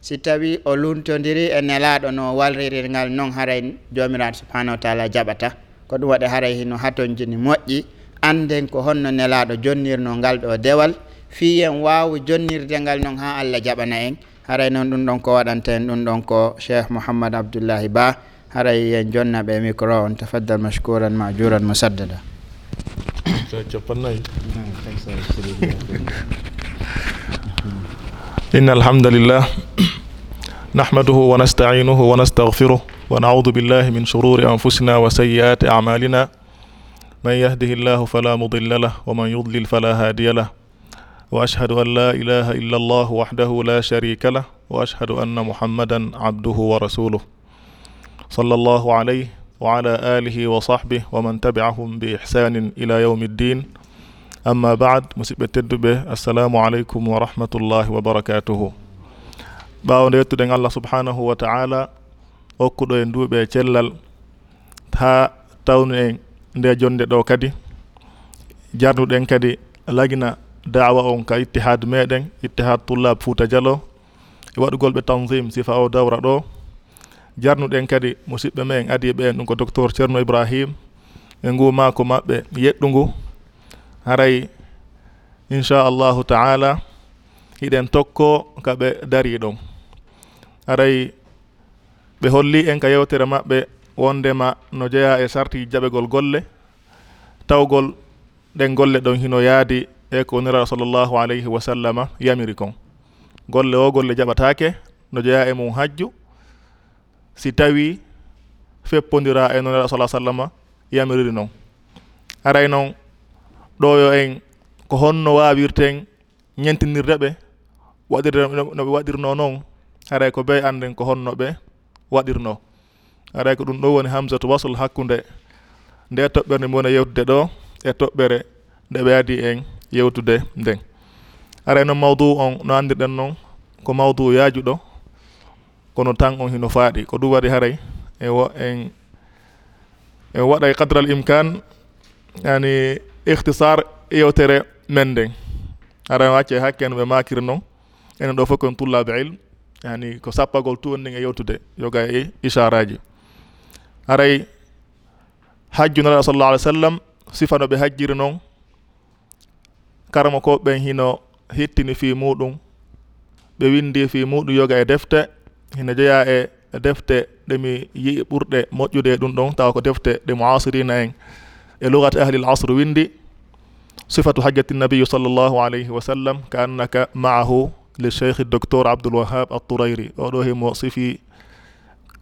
si tawi o luntodiri e nelaɗo no walririrgal noon haray jomiraɗo subahanahu wa taala jaɓata. Ko ɗum waɗi haray hino hatonjini moƴƴi anden ko honno nelaɗo jonnirno ngal ɗo dewal fiyen en jonnirde ngal noon ha allah jaɓana en. haray noon ɗum ɗon ko waɗante en ɗum ɗon ko cheikh mouhammad abdoullahi ba. Haray en jonnaɓe e micro on tafaddal mashkouran majuran musaddada. Capannayi إن الحمد لله نحمده ونستعينه ونستغفره ونعوذ بالله من شرور أنفسنا وسيئات أعمالنا من يهده الله فلا مضل له ومن يضلل فلا هادي له وأشهد أن لا إله إلا الله وحده لا شريك له وأشهد أن محمدا عبده ورسوله صلى الله عليه وعلى آله وصحبه ومن تبعهم بإحسان إلى يوم الدين amma bad musidɓe tedduɓe assalamu aleykum wa rahmatullahi wa barakatuhu. Ɓaawo nde yettude allah subhanahu wa taala okkuɗo en duuɓe e cellal ha tawnu en nde jonde ɗo kadi jarnuɗen kadi lagina dawa on ka ittihad meɗen ittihad tullab fouta dialo e waɗugol ɓe tanzim sifa o dawra ɗo. Jarnuɗen kadi musidɓe men adi e ɓen ɗum ko docteur ceerno ibrahim. E ngu mako maɓɓe yeɗɗungu. Haray inchallahu taala hiɗen tokko kaɓe dari ɗon. Haray ɓe holli en ka yewtere maɓɓe wondema no jeeya e sarti jaɓegol golle. Tawgol ɗen golle ɗon hino yaadi e ko nira sallllahu alayhi wa sallama yamiri kon. Golle o golle jaɓatake no jeeya e mum hajju. Si tawi feppodira e no nira sa sallama yamiriri noon. Aray noon ɗoyo en ko honno wawirten ñentinirde ɓe waɗir no waɗirno noon aray ko be anden ko honno ɓe waɗirno. Aray ko ɗum ɗo woni hamsatu wasl hakkude nde toɓɓere nde mi woni yewtude ɗo e toɓɓere nde ɓe adi en. yewtude nden. Aray noon mawdu on no anndirɗen noon ko mawdou yaajuɗo kono tan on hino faaɗi. Ko ɗum waɗi haray en en en waɗa e, e, e al imkan yani ihtisar yewtere men nden. Aray o acce hakke no ɓe makiri noon enen ɗo fof kon tullaɓe ilm yani ko sappagol tu wonɗin e yewtude yoga e isaraji aray hajju nalaɗo sallallah alih w sallam sifa ɓe hajjiri noon karma ko ɓen hino hettini fi muɗum ɓe windi fi muɗum yoga e defte hina jeeya e defte ɗemi yii ɓurɗe moƴƴude e ɗum ɗon tawa ko defte ɗe moasirina en. E lugate ahli l asre windi sifatu hajjati nabiyu sallllahu alayhi wa sallam ka annaka maahu le cheikh docteur abdoulwahab altourayri oɗo himo sifi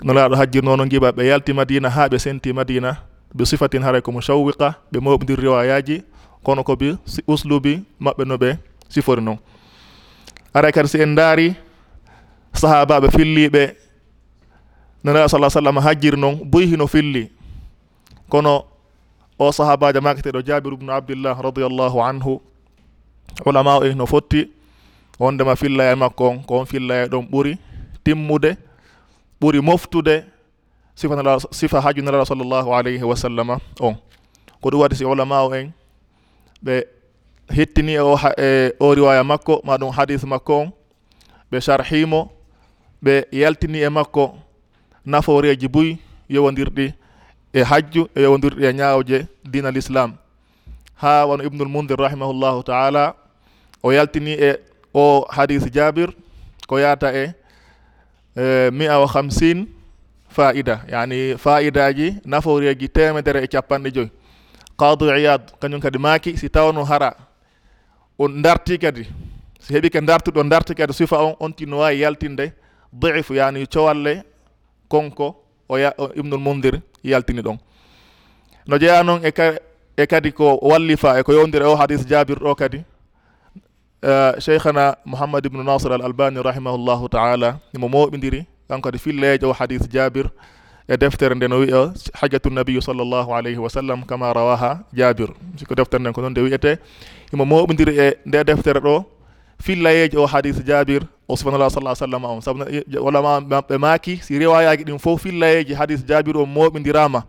no laaɗo hajjirno no giɓa ɓe yalti madina ha ɓe senti madina ɓe sifatin haara ko musawwiqa ɓe mawɓidir riwayaji kono ko bi uslubi maɓɓe no ɓe sifori noon aray kadi si en daari sahabaɓe filliɓe nanaɗa sa sallam hajjiri noon boyi hino filli. Kono o sahabajo maketeɗo jabir ubnu abdillah radiallahu anhu ulama o e no fotti. Wondema fillaya makko on ko on fillaya ɗon ɓuri timmude ɓuri moftude sifa sifa haju nalaɗo sallllahu alayhi wa sallama on. Ko ɗum waɗi si ulama o en ɓe hettini e o e o riwaya makko ma ɗum hadis makko on ɓe sarhimo ɓe yaltini e makko naforeji buy yowodirɗi e hajju e yowodirɗi e ñaawje dina l' islam ha wano ibnul mundir rahimahullahu taala o yaltini e o hadis jabir ko yata e, e mi'a o hamsin faida yani faidaji naforeji temedere e capanɗe joyyi qadi iyad kañum kadi maaki si tawno hara o darti kadi si heeɓi ke dartuɗo darti kadi sifa on on tinno wawi yaltinde daif yani cowalle konko o ya ibnul mundir yaltini ɗon. No jeeya noon e ka e kadi ko wallifa e ko yowdiri o hadis jabir ɗo kadi eh, cheikhana mouhammad ibnu nasir al albani rahimahullahu taala imo moɓidiri kanko kadi fillejo o hadis jabir e deftere nde no wiya hajatu nabiyu sallllahu alayhi wa sallam kama rawaha jabir siko deftere nden ko noon nde wiyete imo moɓodiri e nde deftere ɗo fillayeji o hadis jabir o subhanallah sa sallam on saabu walama ɓe maaki si riwayaji ɗin fof fillayeji hadis jabir o moɓidirama.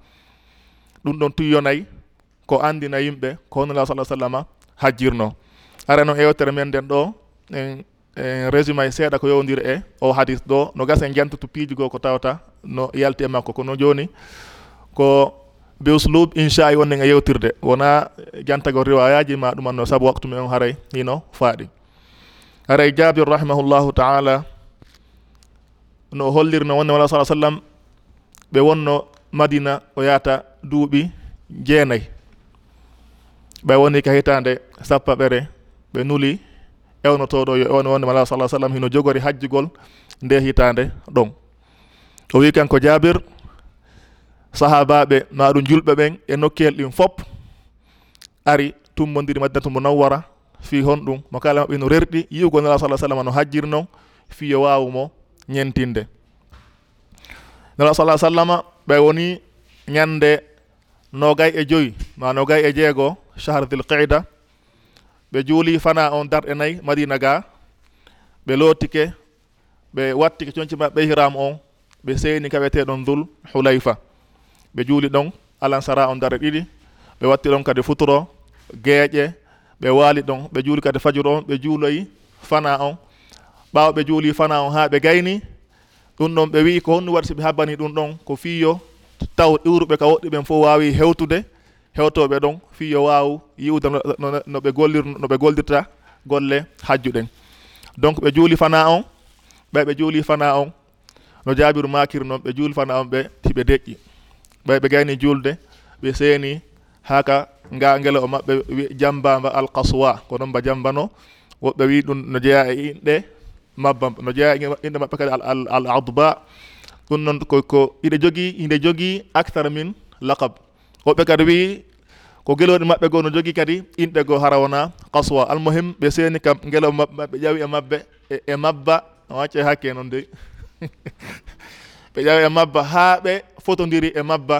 Ɗum ɗon tuyyonayi ko andina yimɓe ko honala sa sallama hajjirno. Ara noon ewtere men nden ɗo en en résumé seeɗa ko yowdiri e o hadis ɗo. No gasa en jantutu piiji goo ko tawata no yalte makko. Kono joni ko be uslub inchallah wonde nga e yewtirde. Wona jantago riwayaji ma ɗumanno saabu waktu men haray hino faaɗi. Haray jabir rahimahullahu taala no hollirno wonde wala saa sallam ɓe wonno madina o yaata duuɓi jeenayyi ɓe woni ka hitande sappa e ɓere ɓe nuli ewnotoɗo yo ewno wonde mala sa sallam hino jogori hajjugol nde hitande ɗon. o wi kanko jabir sahabaɓe maɗum julɓe ɓen e nokkihel ɗin fop ari tummodiri madinatu munawwara fi honɗum mo kala maɓɓe no rerɗi yiwgo nala sa sallam no hajjir noon fi yo wawumo ñentinde. Nala sa sallama ɓe woni ñande nogay e joyi ma nogay e jeego chahar dil qida ɓe juuli fana on darɗe nayyi madina ga ɓe lootike ɓe wattike coñci maɓɓe e ihram on ɓe seeni kaweteɗon dul hulayfa. Ɓe juuli ɗon alansara on dare ɗiɗi. Ɓe watti ɗon kadi futuro geeƴe. Ɓe waali ɗon ɓe juuli kadi fajuru on ɓe juuloyi fana on. Ɓaawa ɓe juuli fana on haa ɓe gayni. Ɗum ɗon ɓe wii ko honɗum waɗi so ɓe habbani ɗum ɗon ko fiyo taw iwruɓe ka woɗɗi ɓen fof waawi hewtude. Hewtoɓe ɗon fiyo waaw yiwde no ɓe gollir no ɓe gollirta golle hajjuɗen. Donc ɓe juuli fana on ɓay ɓe juuli fana on. no jaabiru makir noon ɓe julfana on ɓe tiɓe deƴƴi. Ɓay ɓe gayni julde ɓe seeni haka nga ngela o maɓɓe jambamba alkaswa ko noon mba jambano. Woɓɓe wi ɗum no jeeya e inɗe mabba no jeeya e inɗe maɓɓe kadi al adba ɗum noon ko iɗe jogii inde jogii actare min lakab woɓɓe kadi wi ko geloɗe maɓɓe goo no jogii kadi inɗe goo hara wona kaswa almuhim ɓe seeni kam ngela maɓɓe ɓe ƴawi e maɓɓe e, e mabba. O acce hakke e noon dey ɓe ƴawi e mabba haa ɓe fotodiri e mabba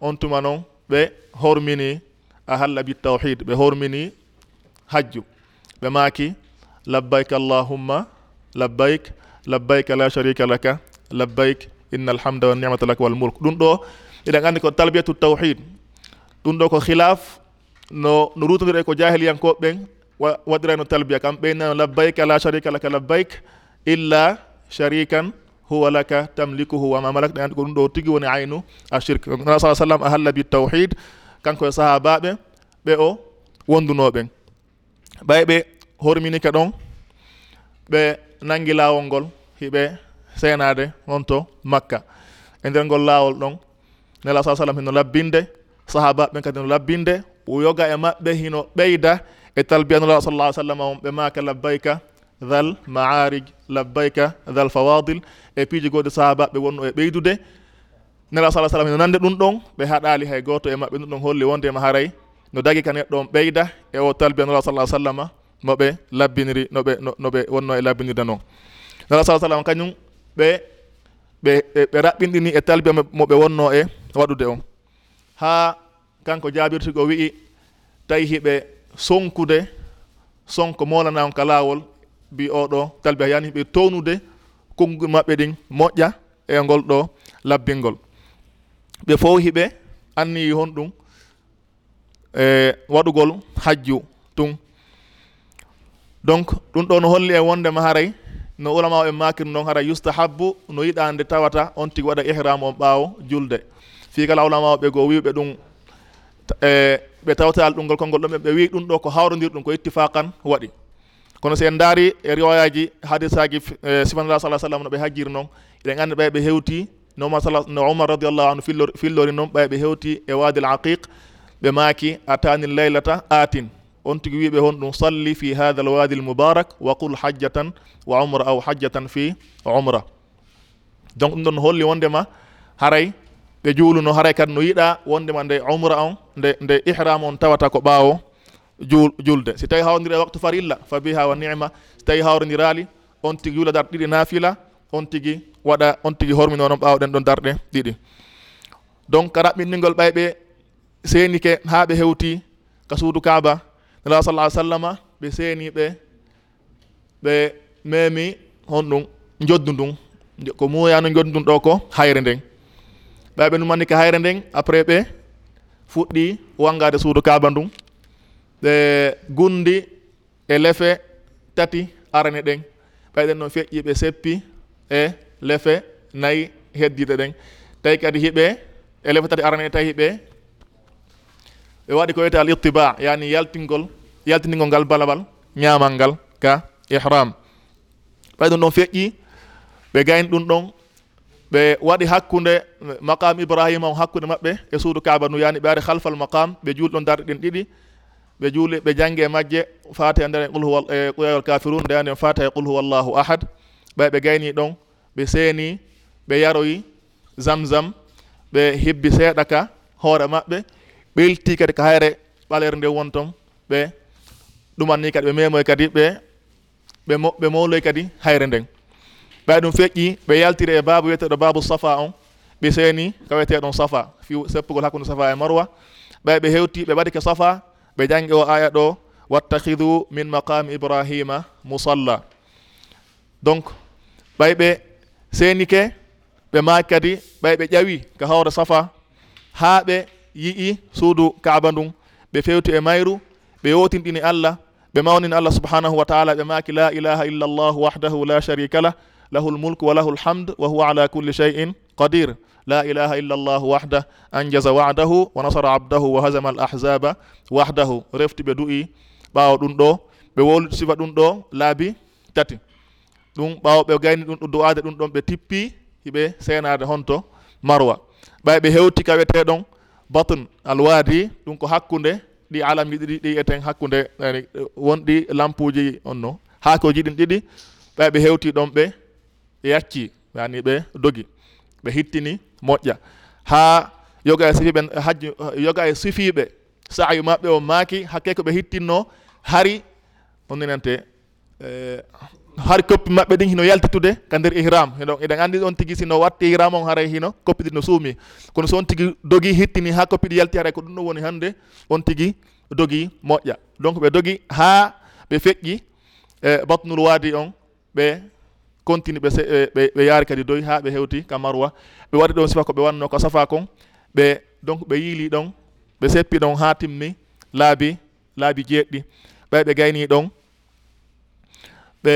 on tuma noon ɓe hormini a halla bi tawhid ɓe hormini hajju. Ɓe maaki labbayk allahumma labbayk labbayk la sharika laka labbayk inna alhamda wa nicmata laka wal mulk. Ɗum ɗo eɗen anndi ko talbiyatu tawhid. Ɗum ɗo ko khilaf no no rutodiri e ko jahiliyankoɓe ɓen waɗirano talbiya kam. Ɓeynano labbayk la sharika laka labbayk illa sharikan huwa laka tamlikuhu wama malak malakta andi ko ɗum ɗo tigi woni aynu a shirk. Nana sa sallam a halla bi tawhid kanko e sahabaɓe ɓe o wondunoɓen ɓay ɓe horminika ɗon ɓe nangi lawol ngol hiɓe seenade on to makka. E nder ngol lawol ɗon nela sa sallam hino labbinde sahabaɓe ɓen kadi no labbinde o yoga e maɓɓe hino ɓeyda e talbiyanullah sallah sallam on ɓe maka labbayka dhal maarij labbayka dal fawadil e piiji goɗi sahabaɓe wonno e ɓeydude. Nela sa sallam no nande ɗum ɗon ɓe haɗali hay goto e maɓɓe ɗum ɗon holli wondema e haray no dagi ka neɗɗo on ɓeyda e o talbiya nela sa sallam noɓe labbiniri noɓe noɓe wonno e labbinirde noon nela sa sallam kañum ɓe ɓe ɓe raɓɓinɗini e talbiya moɓe wonno e waɗude on. Ha kanko jaabirtigo wi'i tawi hiɓe sonkude sonko molana on ka laawol mbi oɗo talbi yani ɓe townude konnguɗi maɓɓe ɗin moƴƴa e ngol ɗo labbingol. Ɓe fowhiɓe anniyi hon ɗum e waɗugol hajju tun. Donc ɗum ɗo no holli e wondema haray no ulama o en makir noon haray yustahabu no yiɗande tawata on tigi waɗa ihram on ɓaawo julde. Fii kala ulama o ɓe goo wiɓe ɗum e ɓe tawtal ɗum ngol konngol ɗum ɓe wi ɗum ɗo ko hawrodir ɗum ko ittifaqan waɗi. kono si en daari e riwayaji hadisaji e, sifanala sa sallam no ɓe hajjir noon eɗen anndi ɓay ɓe hewti no omar sala no umar radiallahu anu fillori fillori noon ɓay ɓe hewti e wadi l aqiq ɓe maaki atani laylata atin on tigi wiɓe hon ɗum salli fi hada l wadi l moubarak wa qul hajjatan wa umra aw hajjatan fi umra. Donc ɗum ɗon no holli wondema haray ɓe juuluno haray kadi no yiɗa wondema nde umra on nde nde ihram on tawata ko ɓaawo. julde. Si tawi hawrodiri e waktu farilla fa biha wa nima. So tawi hawrodirali on tigi yula darɗe ɗiɗi naafila on tigi waɗa on tigi hormino noon ɓawɗen ɗon darɗe ɗiɗi. Donc raɓɓinningol ɓayɓe seenike haa ɓe hewti ka suudu kaaba nela sallah ah sallama ɓe seeniɓe ɓe memi hon ɗum joddu ndun ko muyano joddu ndun ɗo ko hayre nden. Ɓayɓe ɗum anndi ko hayre nden après ɓe fuɗɗi wangade suudu kaaba ndun ɓe gundi e lefe tati arane ɗen. Ɓayɗen noon feƴƴi ɓe seppi e lefe nayyi heddiɗe ɗen. Tawi kadi hiɓe e lefe tati arane tawi hiɓe ɓe waɗi ko wiyete al ittiba yani yaltingol yaltinigol ngal balabal ñamal ngal ka ihram. Ɓay ɗum ɗon feƴƴi ɓe gayni ɗum ɗon ɓe waɗi hakkude maqam ibrahima o hakkude maɓɓe e suudu kaba nu yani ɓe ari halfal maqam ɓe juuli ɗon darɗe ɗin ɗiɗi. ɓe juuli ɓe jangi e majje fata e nder e qul huwa e quyayol kafirun nde ande fata e qul huwa llahu ahad. Ɓay ɓe gayni ɗon ɓe seeni ɓe yaroyi zamzam ɓe hebbi seeɗa ka hoore maɓɓe ɓelti kadi ko hayre ɓalere nde won ton ɓe ɗumanni kadi ɓe memoy kadi ɓe ɓe ɓe mawloy kadi hayre nden ɓay ɗum feƴƴi ɓe yaltiri e babu wiyeteɗo babu safa on ɓe seeni ko wiyeteɗon safa fi seppugol hakkude safa e marwa. Ɓay ɓe hewti ɓe waɗi ke safa ɓe jangi o aya ɗo wattahidu min maqami ibrahima musalla. Donc ɓay ɓe seenike ɓe maaki kadi ɓay ɓe ƴawi ko hawre safa haa ɓe yi'i suudu kaaba ndun ɓe fewti e mayru ɓe yotinɗini allah ɓe mawnini allah subhanahu wa taala ɓe maaki la ilaha illa llah wahdahu la sharika lah lahu lmulku wa lahu lhamd wa huwa ala kulli cheyin qadir. لا إله إلا الله وحده أنجز وعده ونصر عبده وهزم الأحزاب وحده رفت بدوئي ɓawo ɗum ɗo ɓe wol sifa ɗum ɗo laabi tati. Ɗum ɓawo ɓe gayni ɗum ɗo do'ade ɗum ɗon ɓe tippi hiɓe seenade honto marwa. Ɓay ɓe hewti kaweteɗon batun alwaadi ɗum ko hakkude ɗi alam ji ɗiɗi ɗi eten hakkude wonɗi lampuji on no haakoji ɗin ɗiɗi ɓay ɓe hewti ɗon ɓe yacci yani ɓe dogi. Ɓe hittini moƴƴa. Ha yoga e sifiɓe hajju yoga e sifiɓe saayu maɓɓe o maaki hakke ko ɓe hittinno hari onninante e, har koppi maɓɓe ɗin hino yaltitude ka nder ihram hino eɗen anndi on tigi sino watti ihram on haray hino koppi ɗi no suumi. Kono so on tigi dogi hittini haa koppi ɗi yalti haray ko ɗum ɗo woni hannde on tigi dogi moƴƴa. Donc ɓe dogi haa ɓe feƴƴi e batnul waadi on ɓe continue ɓe ɓe ɓe yaari kadi doy ha ɓe hewti ka marwa. Ɓe waɗi ɗon sifa ko ɓe wanno ko safa kon. Ɓe donc ɓe yiili ɗon ɓe seppi ɗon ha timmi laabi laabi jeeɗɗi. Ɓay ɓe gayni ɗon ɓe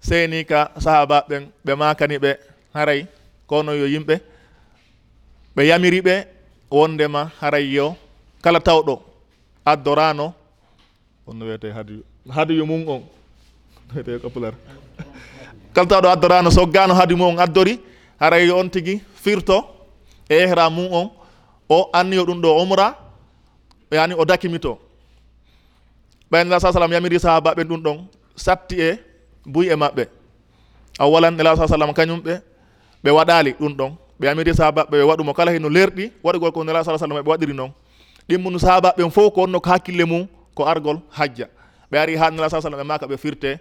seyni ka sahaba ɓen ɓe makani ɓe haray kono yo yimɓe. Ɓe yamiri ɓe wondema haray yo. Kala tawɗo addorano onno wiyete hadiyu hadiyu mum on wiyete ko pular tawɗo addorano soggano haadi mum on addori. Haray on tigui firto e ihra mum on. O anniyo ɗum ɗo umra yani o dakimito. Ɓaynela sa sallam yamiri sahabaɓe ɗum ɗon satti e buy e maɓɓe. Awalan ela sa sallam kañum ɓe ɓe waɗali ɗum ɗon. Ɓe yamiri sahabaɓe ɓe waɗumo kala heno lerɗi waɗugol ko nela sa sallam ɓe waɗiri noon ɗimmunu sahabaɓe fof ko wonno ko hakkille mum ko argol hajja. Ɓe ari ha nela sa sallam ɓe maka ɓe firte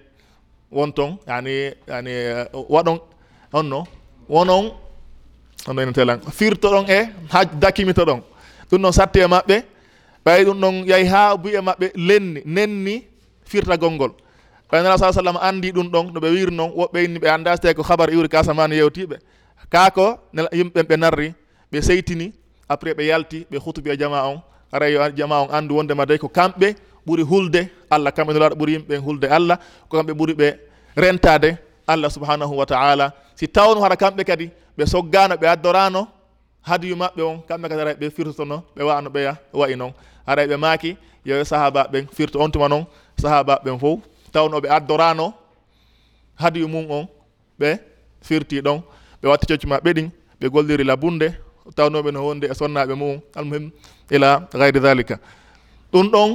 won ton yani yani waɗon onno wonon ono ene telan firto ɗon e ha dakimito ɗon ɗum noon satte e maɓɓe ɓay ɗum ɗon yahi ha buye maɓɓe lenni nenni firtagol ngol ɓaynala sa sallam andi ɗum ɗon no ɓe wir noon woɓɓe inni ɓe anda so tawi ko habar iwri kasamani yewtiɓe kako yimɓe ɓe narri ɓe seytini après ɓe yalti ɓe hutubi e jama on ara yo jama on andu wondema day ko kamɓe ɓuri hulde allah kamɓe nelaɗo ɓuri yimɓe hulde allah ko kamɓe ɓuri ɓe rentade allah subhanahu wa taala. Si tawno hara kamɓe kadi ɓe soggano ɓe addorano hadiyu maɓɓe on kamɓe kadi aray ɓe firtotono ɓe wano ɓeya wayi noon aray ɓe maaki yo sahaba ɓen firto on tuma noon sahaba ɓen fof tawno ɓe addorano hadiyu mum on ɓe firti ɗon. Ɓe watti cocci maɓɓe ɗin ɓe golliri labunde. Tawnoɓe no wonde e sonnaɓe mum almuhim ila gayri dalika ɗum ɗon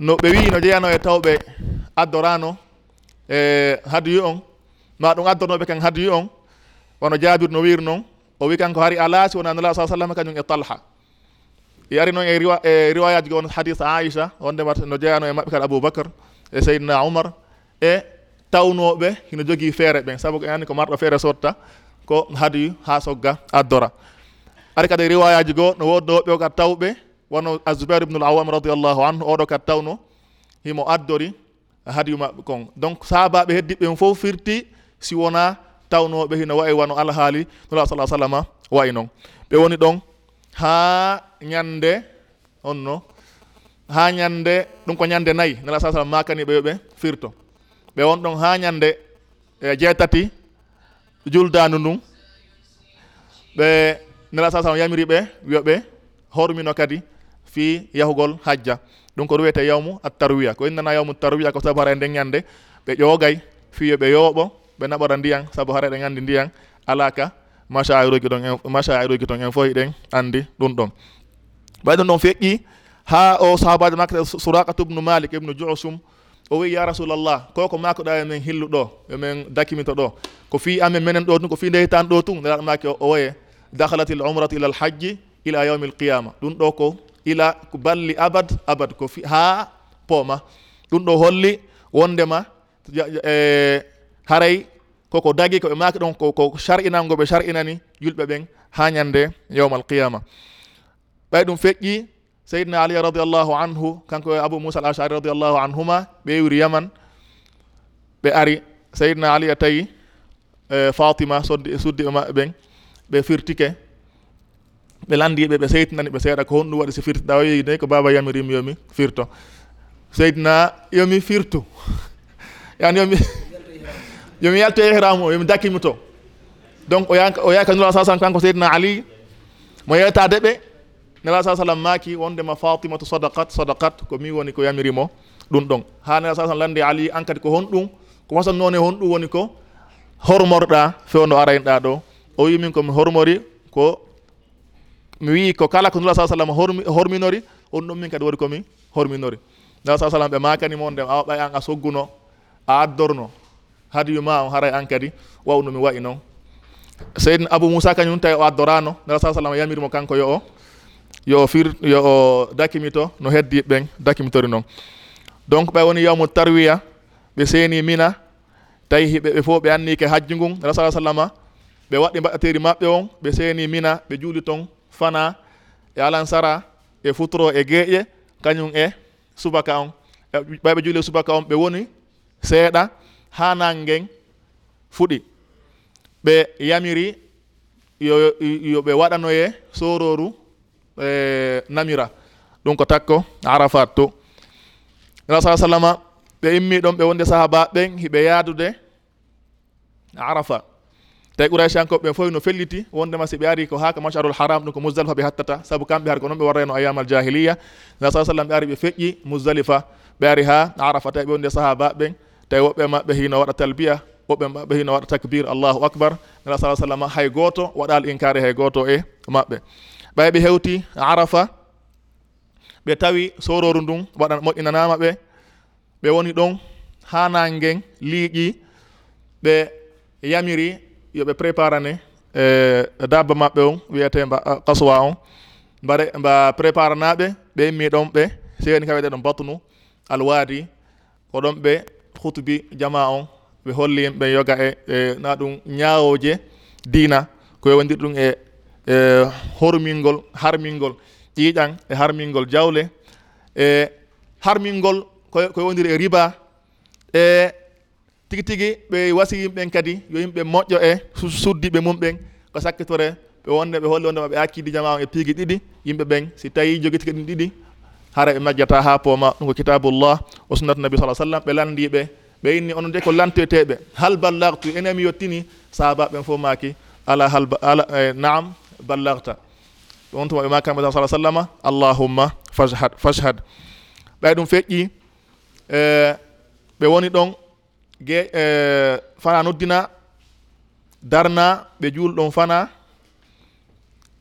no ɓe wi no jeyano e tawɓe addorano e haduyu on ma ɗum addornoɓe kan haduyu on wono jabir no wiri noon o wi kanko hari alaasi wona nala sa sallam kañum e talha. Yari noon e e riwayaji gon hadis aicha wondema no jeyano e maɓɓe kadi aboubacre e seydna oumar e tawnoɓe hino jogui feere ɓen. Saabu ani ko marɗo feere sotta ko haadiyu ha sogga addora. Ari kadi riwayaji goo no wodnoɓe o kadi tawɓe wono azoubair ibnul awam radiallahu anhu oɗo kad tawno himo addori hadiyu maɓɓe kon. Donc sahabaɓe heddiɓe fof firti si wona tawnoɓe hino wayi wano alhaali nula sa sallama wayi noon ɓe woni ɗon ha ñande onno ha ñande ɗum ko ñande nayyi nala sa sallam makaniɓe yoɓe firto. Ɓe won ɗon ha ñande e jeetati juldandu ndun ɓe nala sa sallam yamiri ɓe wiyoɓe hormino kadi fi yahugol hajja. Ɗum ko ɗum wiyete yawmu a tarwiya ko innana yawmu tarwiya ko saabu hara nden ñande ɓe ƴoogay fiyo ɓe yooɓo ɓe naɓora ndiyan saabu hara ɗe anndi ndiyan alaka machairuji ɗon machairuji ton en fof ɗen anndi ɗum ɗon. Ɓay ɗum ɗon feƴƴi ha o sahabajo makko surakatu ubnu malik ibnu jusum o wi ya rasulallah ko makoɗa emin hilluɗo emin dakimito ɗo. Ko fi amen menen ɗo tun ko fi nde ɗo tun? Nelaɗo make o woye dahalat l umratu ila l hajji ila yawmi l qiyama ɗum ɗo ko ila ko balli abad abad ko fi ha pooma. Ɗum ɗo holli wondema e haray koko dagi koɓe maki ɗon ko sar'inango ɓe sar'inani julɓe ɓen ha ñande yawmal qiyama. Ɓay ɗum feƴƴi seydna ali radiallahu anhu kanko e abou moussa al ashari radiallahu anhuma ɓeewri yaman ɓe ari. Seydna ali a tawi e, fatima soddi suddi ɓe maɓɓe ɓen ɓe firtike. ɓe landiɓe ɓe seytinani ɓe seeɗa ko honɗum waɗi so firtiɗa o yeyi de ko baba yamirimi yomi firto. Seydina yomi firtu. Yani yomi yomi yalto ihram o yomi dakkimi to. Donc o yanka o yaka nura sa sallam kanko seydina ali mo yeytade ɓe nela sa sallam maaki wondema fatimatu sadakat sadakat ko mi woni ko yamirimo ɗum ɗon. Ha nela sa sallam landi ali an kadi ko honɗum ko wasannone honɗum woni ko hormorɗa fewno araynoɗa ɗo. O wi min komi hormori ko mi wi ko kala ko nula sa sallam horminori on ɗum min kadi woni komi horminori. Nula sa sallam ɓe makanimo on ndem a waɓay an a sogguno a addorno. Hadiyu ma on haray an kadi wawno mi wayi noon seydne abou moussa kañum tawi o addorano nula sa sallam yamirimo kanko yo o yo fir yo o dakimito no heddi ɓen dakimitori noon donc ɓay woni yawmu tarwiya ɓe seeni mina tawi hiɓe ɓe fof ɓe anni ke hajju ngun rasul sallama ɓe waɗi mbaɗateri maɓɓe on ɓe seeni mina ɓe juuli toon fana e alansara e futuro e gueƴe kañum e subaka on. E Ɓayɓe juhli subaka on ɓe woni seeɗa ha nangen fuɗi. Ɓe yamiri yo yo ɓe waɗanoye sororu e namira. Ɗum ko takko arafat to. Ela sa sallama ɓe immi ɗon ɓe wonde sahabaɓe ɓen hiɓe yaadude arafa tawi qouraycankoɓe ɓen fof no felliti wondema si ɓe ari ko ha ko macharul haram ɗum ko musdalifa ɓe hattata. Saabu kamɓe har ko noon ɓe warrayno ayamal jahiliya na sa sallam ɓe ari ɓe feƴƴi musdalifa ɓe ari ha arafa. Tawi ɓe wonde sahaba ɓen tawi woɓɓe maɓɓe hino waɗa talbiya woɓɓe maɓɓe hino waɗa takbir allahu acbar nala sa sallam hay goto waɗal inkari hay goto e maɓɓe. Ɓay ɓe hewti arafa ɓe tawi sororu ndun waɗa moƴƴinanama ɓe ɓe woni ɗon ha nangen liiƴi ɓe yamiri yooɓe préparane e dabba maɓɓe on wiyete mba kaswa on. Mbare mba préparanaɓe ɓe miɗon ɓe seni kaweɗe ɗon batunu alwaadi. Ko ɗon ɓe hutubi jama on ɓe holli yimɓe yoga e e na ɗum ñawoje dina ko yowandiri ɗum e e hormingol harmingol ƴiiƴan e harmingol jawle. E harmingol ko yowandiri e riba. E tigi tigi ɓe wasi yimɓen kadi yo yimɓe moƴƴo e suddiɓe mum ɓen ko sakkitore ɓe wonde ɓe holli wondema ɓe hakkidi jama on e piigi ɗiɗi yimɓe ɓen. Si tawi jogitiki ɗin ɗiɗi hara ɓe majjata ha pooma. Ɗum ko kitabullah o sunnatu nabi saa sallam ɓe landiɓe ɓe inni onon de ko lanteteɓe hal ballagtu enen mi yettini sahabaɓe ɓen fof maki ala hal ala e, naam ballagta. On tuma ɓe makamaɓe sa sallama allahumma fashhad fashhad. Ɓay ɗum feƴƴi e, ɓe woni ɗon ge e, fana noddina darna ɓe juulɗon fana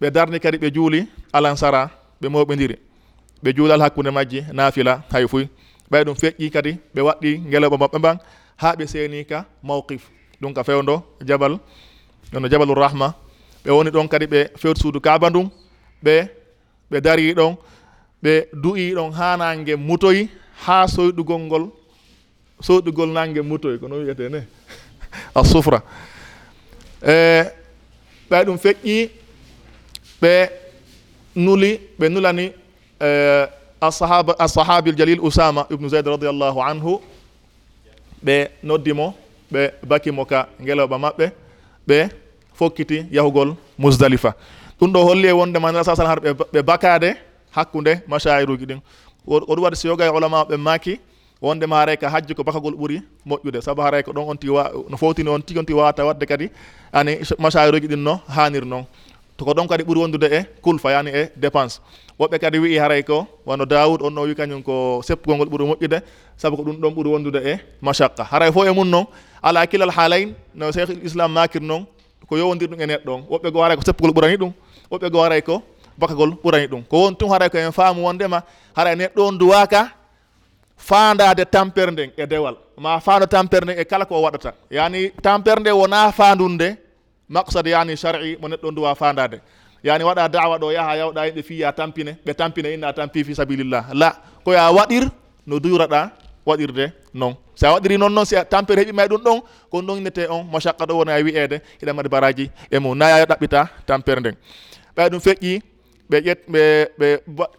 ɓe darni kadi ɓe juuli alansara ɓe moɓidiri ɓe juulal hakkude majji naafila hay fuy. Ɓay ɗum feƴƴi kadi ɓe waɗɗi ngeloɓa maɓɓe mban ha ɓe seeni ka mawqif. Ɗum ka fewdo jabal ɗon no jabalu rahma. Ɓe woni ɗon kadi ɓe fewti suudu kaba ndum ɓe ɓe dari ɗon ɓe du'i ɗon haa nange mutoyi ha soyɗugol ngol soɗugol nangue motoy kono wiyete ne? A sufra e ɓay ɗum feƴƴi ɓe nuli ɓe nulani e, asahaba asahabil jalil usama ibnu zayd radiallahu anhu ɓe noddimo ɓe bakimo ka guelawɓa maɓɓe ɓe fokkiti yahugol musdalifa ɗum ɗo holli e wondema nela sa sallam har ɓe bakade hakkude machairuji ɗin. Oɗum waɗi so yoga e olama ɓe maki wonde ma haray ka hajji ko bakagol ɓuuri moƴƴude. Saabu haray ko ɗon on tigi no fowtini on tigi on ti wawata wadde kadi ani masaruji ɗin no hanir noon to ko ɗon kadi ɓuuri wondude e kulfa yani e dépense. Woɓɓe kadi wii haray ko wano daoud on no wi kañum ko seppugol ngol ɓuuri moƴƴude saabu ko ɗum ɗon ɓuuri wondude e machaqqa. Haray fo e mum noon ala kilal haalayn no cheikh l'islam makir noon ko yowodir ɗum e neɗɗo on. Woɓɓe go haray ko seppugol ɓurani ɗum woɓɓe go haray ko bakagol ɓurani ɗum. Ko won tun haray ko en faamu wondema haray neɗɗo on duwaka fandade tampere nden e dewal. Ma fando tampere nden e kala ko waɗata. Yani tampere nde wona fandude maqsad yani shar'i mo neɗɗo duwa fandade yani waɗa dawa ɗo yaaha yawɗa e yimɓe fi ya tampine ɓe tampine inna tampi fi sabilillah. La koya waɗir no duraɗa waɗirde noon si a waɗiri noon noon si tampere heɓima ɗum ɗon kon ɗon innete on machaqqa ɗo wona e wiyeede hiɗa mbaɗi baraji e mum. Naya ɗaɓɓita tampere nden. Ɓay ɗum feƴƴi ɓe ƴet ɓe ɓe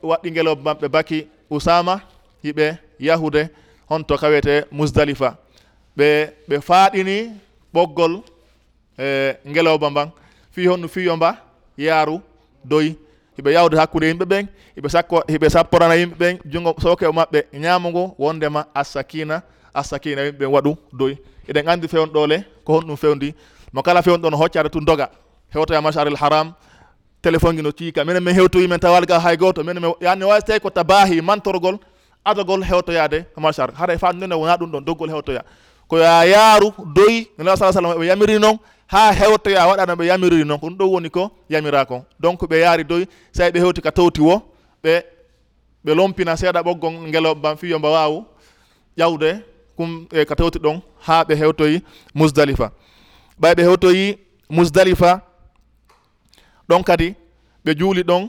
waɗɗi ngelo mabɓe baki usama hiɓe yahude honto kawete musdalifa ɓe ɓe faaɗini ɓoggol e ngelowba mban. Fi honno fiyo mba yaaru doyi. Hiɓe yawde hakkude yimɓe ɓen hiɓe sakko hiɓe sapporana yimɓe ɓen jungo soke o maɓɓe ñaamugo wondema assakina assakina yimɓe ɓen waɗu doyi. Eɗen anndi fewnɗole ko honɗum fewndi. Mo kala fewn ɗon hoccade tu doga. Hewtoya e macharil haram téléphone gi no ciika. Minen min hewtoyimen tawalga hay gooto. Minen mi yani wawi tawi ko tabahi mantorgol adagol hewtoyade machar haɗa e fa annene wona ɗum ɗon doggol hewtoya. Ko ya yaaru doyi nelaɗo sa sallam ɓe yamiri noon ha hewtoya waɗano ɓe yamiriri noon. Ko ɗum ɗo woni ko yamira ko donc ɓe yaari doyi so ɓe hewti ka towti wo ɓe ɓe lompina seeɗa ɓoggol ngelo ban fiyo mba wawu ƴawde kum e ka tewti ɗon ha ɓe hewtoyi musdalifa ɓay ɓe hewtoyi musdalifa ɗon kadi ɓe juuli ɗon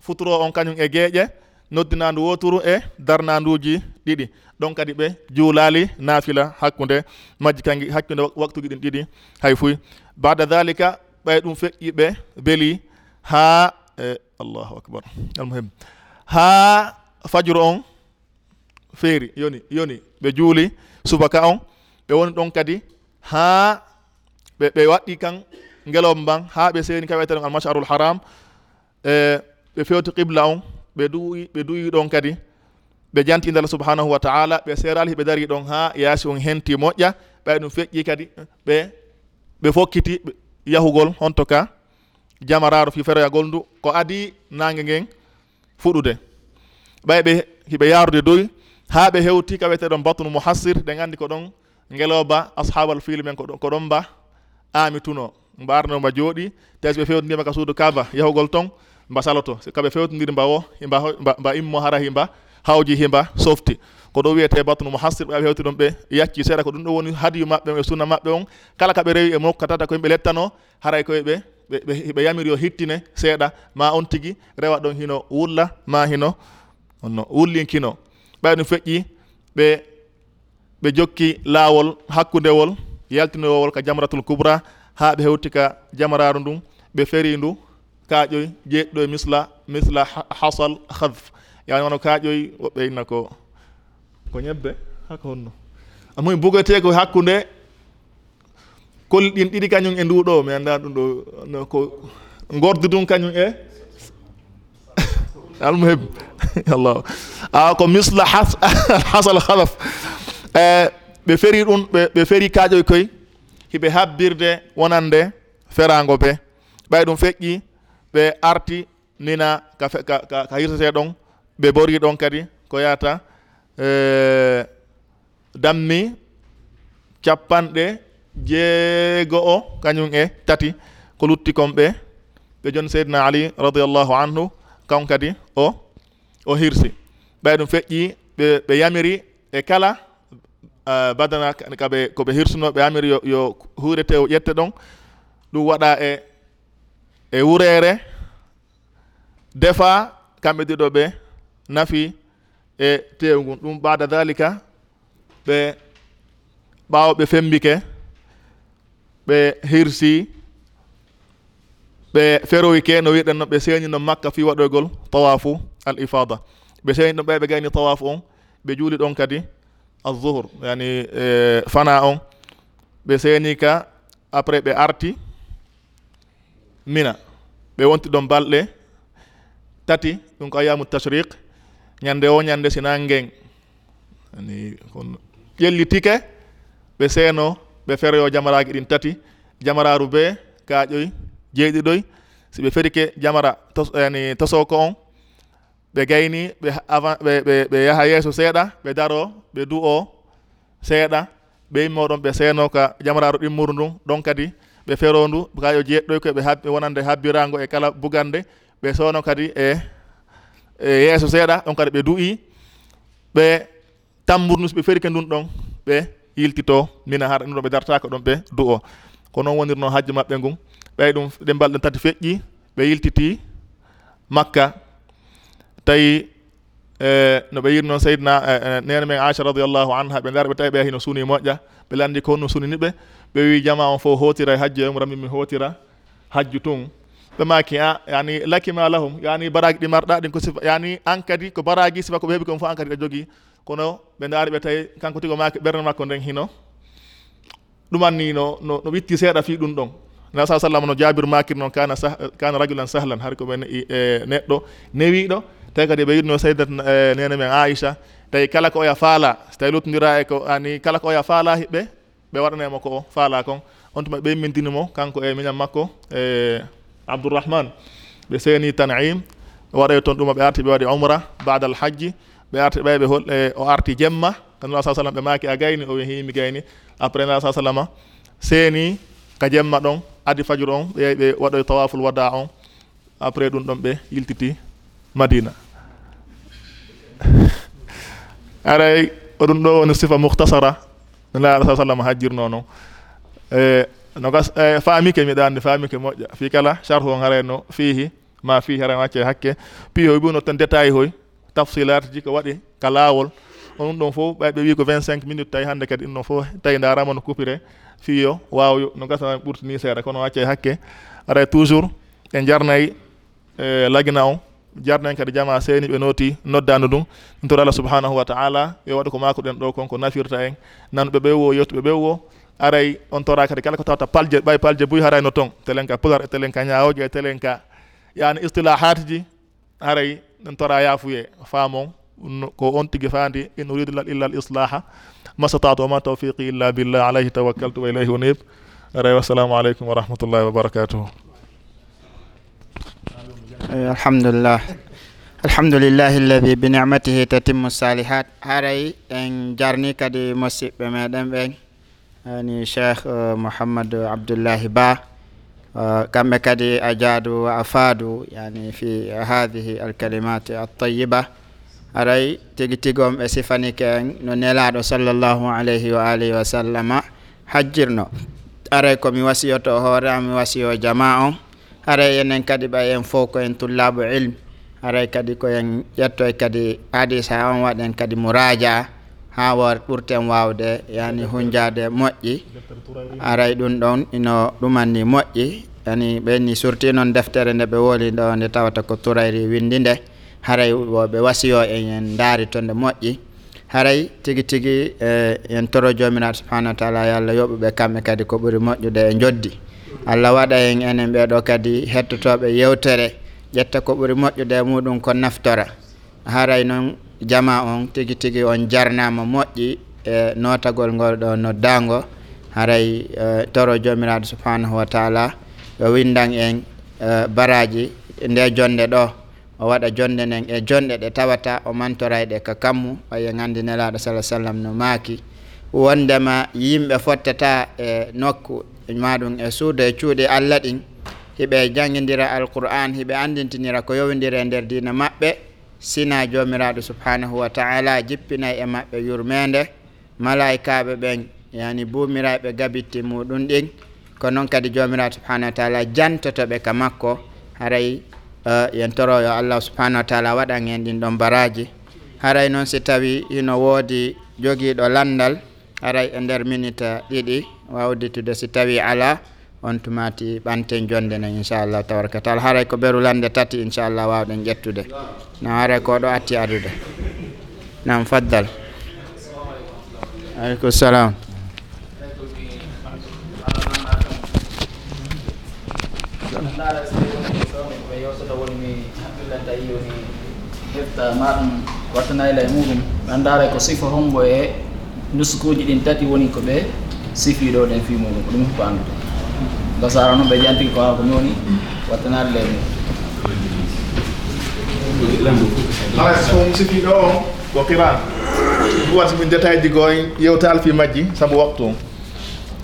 futuro on kañum e geeƴe noddinandu woturu e darnanduji ɗiɗi. Ɗon kadi ɓe juulali nafila hakkude majji kangi hakkude waktuji ɗin ɗiɗi. Hay fuy bada dalika ɓay ɗum feƴƴi ɓe beeli ha e allahu akbar almuhim. Ha fajuru on feeri yoni yoni ɓe juuli subaka on. Ɓe woni ɗon kadi ha ɓe ɓe waɗɗi kan ngelom ban ha ɓe seeni kaweten almasharul haram. E ɓe fewti qibla on ɓe duwi ɓe duwi ɗon kadi ɓe jantinde allah subhanahu wa taala ɓe serali ɓe dari ɗon ha yaasi on henti moƴƴa ɓay ɗum feƴƴi kadi ɓe ɓe fokkiti yahugol on to ka jamaraɗo fi feroyagol ndu ko adi nangue ngen fuɗude. Ɓay ɓe hiɓe yarude doyi ha ɓe hewti ka wiyeteɗon batnu mouhassir ɗe gandi ko ɗon gueloba ashabal fil men ko ɗon mba ami tuno mbarnoma jooɗi tawi ɓe fewdidima ka suudu kaba yahugol ton mba saloto. Kaɓe fewtodiri mba o mba mba immo hara himba hawji himba softi. Ko ɗo wiyete batnu mo hasir ɓe hewti ɗum ɓe yacci seeɗa ko ɗum ɗo woni hadiyu maɓɓe e sunna maɓɓe on. Kala kaɓe rewi e mokkatata ko yimɓe lettano haray koye ɓe ɓe yamiri o hittine seeɗa ma on tigui rewa ɗon hino wulla ma hino onno wullinkino. Ɓay ɗum feƴƴi ɓe ɓe jokki laawol hakkudewol yaltinowol ka jamratul coubra ha ɓe hewti ka jamararu ndun ɓe feri ndu kaaƴoy jeeɗɗo e misla misla hasal hadf yani wono kaaƴoy woɓɓe inna ko ko ñebbe hako honno. Amumi bugete ko hakkunde kolɗin ɗiɗi kañum e nduɗo mi anda ɗum ɗo ko gordi ɗum kañum e almuhim allah a ko misla hasal hadaf e ɓe feri ɗum ɓe feri kaaƴoy koye hiɓe habbirde wonande ferago ɓe ɓay ɗum feƴƴi ɓe arti nina ka ka ka, ka hirtete ɗon ɓe bori ɗon kadi ko yata e, eh, dammi capanɗe jeego o kañum e tati ko lutti kon ɓe ɓe joni seydna ali radiallahu anhu kan kadi o o hirsi. Ɓay ɗum feƴƴi ɓe ɓe yamiri e kala uh, badana kaɓe koɓe hirsuno ɓe yamiri yo, yo huurete o ƴette ɗon ɗum waɗa e e wureere defa kamɓe ɗiɗo ɓe nafi e tewu ngun ɗum bada dalika ɓe ɓaawo ɓe fembike ɓe hirsi ɓe feroyke no wiɗen no ɓe seeñino makka fi waɗoygol tawafu al ifada ɓe seeñi ɗon ɓe ɓe gayni tawafu on ɓe juuli ɗon kadi alzohur yani e, fana on. Ɓe seeni ka après ɓe arti mina. Ɓe wonti ɗon balɗe tati ɗum ko ayamu tashriq. Ñande o ñande sina ngeng ani kon ƴellitike ɓe seeno ɓe feroyo jamaraji ɗin tati. Jamararu be kaƴoy jeeɗiɗoy. Si ɓe ferike jamara tos, ani tosoko on ɓe gayni ɓe avant ɓe ɓe ɓe yaha yeeso seeɗa ɓe daro ɓe du o seeɗa. Ɓe yimmoɗon ɓe seeno ka jamararu ɗimmuru ndun ɗon kadi ɓe ferondu ka yo jeeɗɗoy koɓe habɓe wonande habbirago e kala bugande ɓe sowno kadi e e yeeso seeɗa ɗon kadi ɓe du'i ɓe tambour nus ɓe ferike ndun ɗon ɓe yiltito mina hara ɗum ɗo ɓe dartaka ɗon ɓe du o ko noon wonirno hajju maɓɓe ngun ɓey ɗum ɗe balɗen tati feƴƴi ɓe yiltiti makka. Tawi e no ɓe yirno seydna e, e, nene men acha radiallahu anha ɓe ndaara ɓe tawi ɓe hino suuni moƴƴa ɓe landi ko honno suunini ɓe ɓe wi jama on fof hotira e hajju e umra min mi hotira hajju tun. Ɓe maki a ah, yani lakima lahum yani baraji ɗi marɗa ɗin ko sifa yani an kadi ko baraji sifa ko ɓe heeɓi kon fof an kadi ɗo jogui kono ɓe daari ɓe tawi kanko tigo maki ɓerde makko nden hino. Ɗumanni no no no witti seeɗa fi ɗum ɗon. Na sa sallam no jabir makir noon kana sah, kana rajulan sahlan har ko ɓe e, neɗɗo newiɗo tawi kadi ɓe yiɗno saydat e, nene men aicha tawi kala ko oya faala so tawi lutodira e ko ani kala ko oya faala hiɓɓe ɓe waɗanemo ko faala kon. On tuma ɓe mendinimo kanko e miñam makko e abdourahman. Ɓe seeni tanim waɗay toon ɗuma ɓe arti ɓe waɗi umra bada al hajji ɓe arti ɓay ɓe hol e, o arti jemma. Kanula sa sallam ɓe maaki a gayni o wi himi gayni. Après nala sa sallama seeni ka jemma ɗon adi fajure on ɓe ɓe waɗoy tawaful wada on. Après ɗum ɗon ɓe yiltiti madina. Aray oɗum ɗo woni sifa muhtasara E, no nelaɗo sa sallam hajjirno noon e nogas e faamike mbiɗa anndi faamike moƴƴa. Fi kala charhu on harayno fiihi ma fiihi hara wacce hakke. Piyoy ɓuno tan détail hoy tafsilat ji ko waɗi ka laawol. On ɗum fof ɓay ɓe wi ko 25 minutes tawi hannde kadi ɗum ɗon fof tawi darama no coupire fiyo wawyo no gasana ɓurtini seeɗa kono wacce hakke. Aɗa toujours e jarnayi e lagina on jarnen kadi jama seni ɓe nooti noddano ɗum ɗum toɗo allah subhanahu wa taala yo waɗa ko makoɗen ɗo konko nafirta en. Nanɓe ɓe wo yettuɓe ɓe wo aray on tora kadi kala ko tawata palje ɓay palje buy harayno toon telen ka pular e telen ka ñawoje e telen ka yani istilahat ji aray ɗen tora yafuye faamon ko on tigui fandi in uridu illa al islaha masatatu wama tawfiqi illa billah alayhi tawakkaltu wa ilayhi unib. Aray wassalamu aleykum wa rahmatullahi wa barakatuhu. alhamdulillah. Alhamdulillahi alladi bi nicmatihi tatimmu salihat haray en jarni kadi musidɓe meɗen ɓen. Ani cheikh uh, mouhamadou abdoullahi ba. Uh, kamɓe kadi a jaadu wa a faadu yani fi hadihi alkalimati altayiba aray tigi tigom ɓe sifanike en no nelaɗo sallllahu alayhi wa alihi wa sallama hajjirno. Aray komi wasiyoto hoore ami wasiyo jama on. aray enen kadi ɓay en fof ko en tullabu ilm. Aray kadi koyen ƴettoy e kadi hadis ha on waɗen kadi mouraja ha wor ɓurten wawde yani hunjade moƴƴi. Aray ɗum ɗon ino ɗumanni moƴƴi. Yani ɓenni surti noon deftere nde ɓe woli ɗo nde tawata ko turayri windi nde. Haray woɓe wasiyo e en en daari to nde moƴƴi. Haray tigi tigi e en toro jomiraɗo subahanahu wa taala yo allah yoɓuɓe kamɓe kadi ko ɓuuri moƴƴude e joddi allah waɗa en enen ɓeɗo kadi hettotoɓe yewtere ƴetta ko ɓuuri moƴƴude e muɗum ko naftora. Haray noon jama on tigi tigi on jarnama moƴƴi e notagol ngol ɗo noddago haray e, toro jomiraɗo subhanahu wa taala yo windan en e, baraji nde jonde ɗo. O waɗa jonde nden e jonɗe ɗe tawata o mantora ɗe ka kammu waye gandi nelaɗo salah sallam no maaki. wondema yimɓe fottata e nokku maɗum e suuda e cuuɗi allah ɗin. Hiɓe jangidira alqur'an hiɓe andintinira ko yowidiri e nder dina maɓɓe. Sina jomiraɗo subhanahu wa taala jippinay e maɓɓe yurmede malaikaɓe ɓen yani bumiraɓe gabitti muɗum ɗin ko noon kadi jomiraɗo subhanahu wa taala jantotoɓe ka makko. Haray uh, yen yentoroyo allah subhanahu wa taala waɗan hen ɗin ɗon baraji haray noon si tawi ino woodi jogiiɗo landal aray e nder minute ɗiɗi wawditude si tawi ala on tumati ɓanten jonde ne inchallah tabaraka taala haray ko berulande tati inchallah wawɗen ƴettude na haray ko ɗo atti adude nam faddal. Aleykum salam hefta maɗum wattanayla e muɗum. Ɓe anndara ko sifa hombo e nuskuji ɗin tati woni ko ɓe sifiɗo ɗen fi muɗum ko ɗum ko anndude gasara noon ɓe jantigi ko haako noni wattanade ley mum ala somo sifiɗo on ko qiran ɗum wata min détail ji ko en yewtal fi majji saabu waktu on.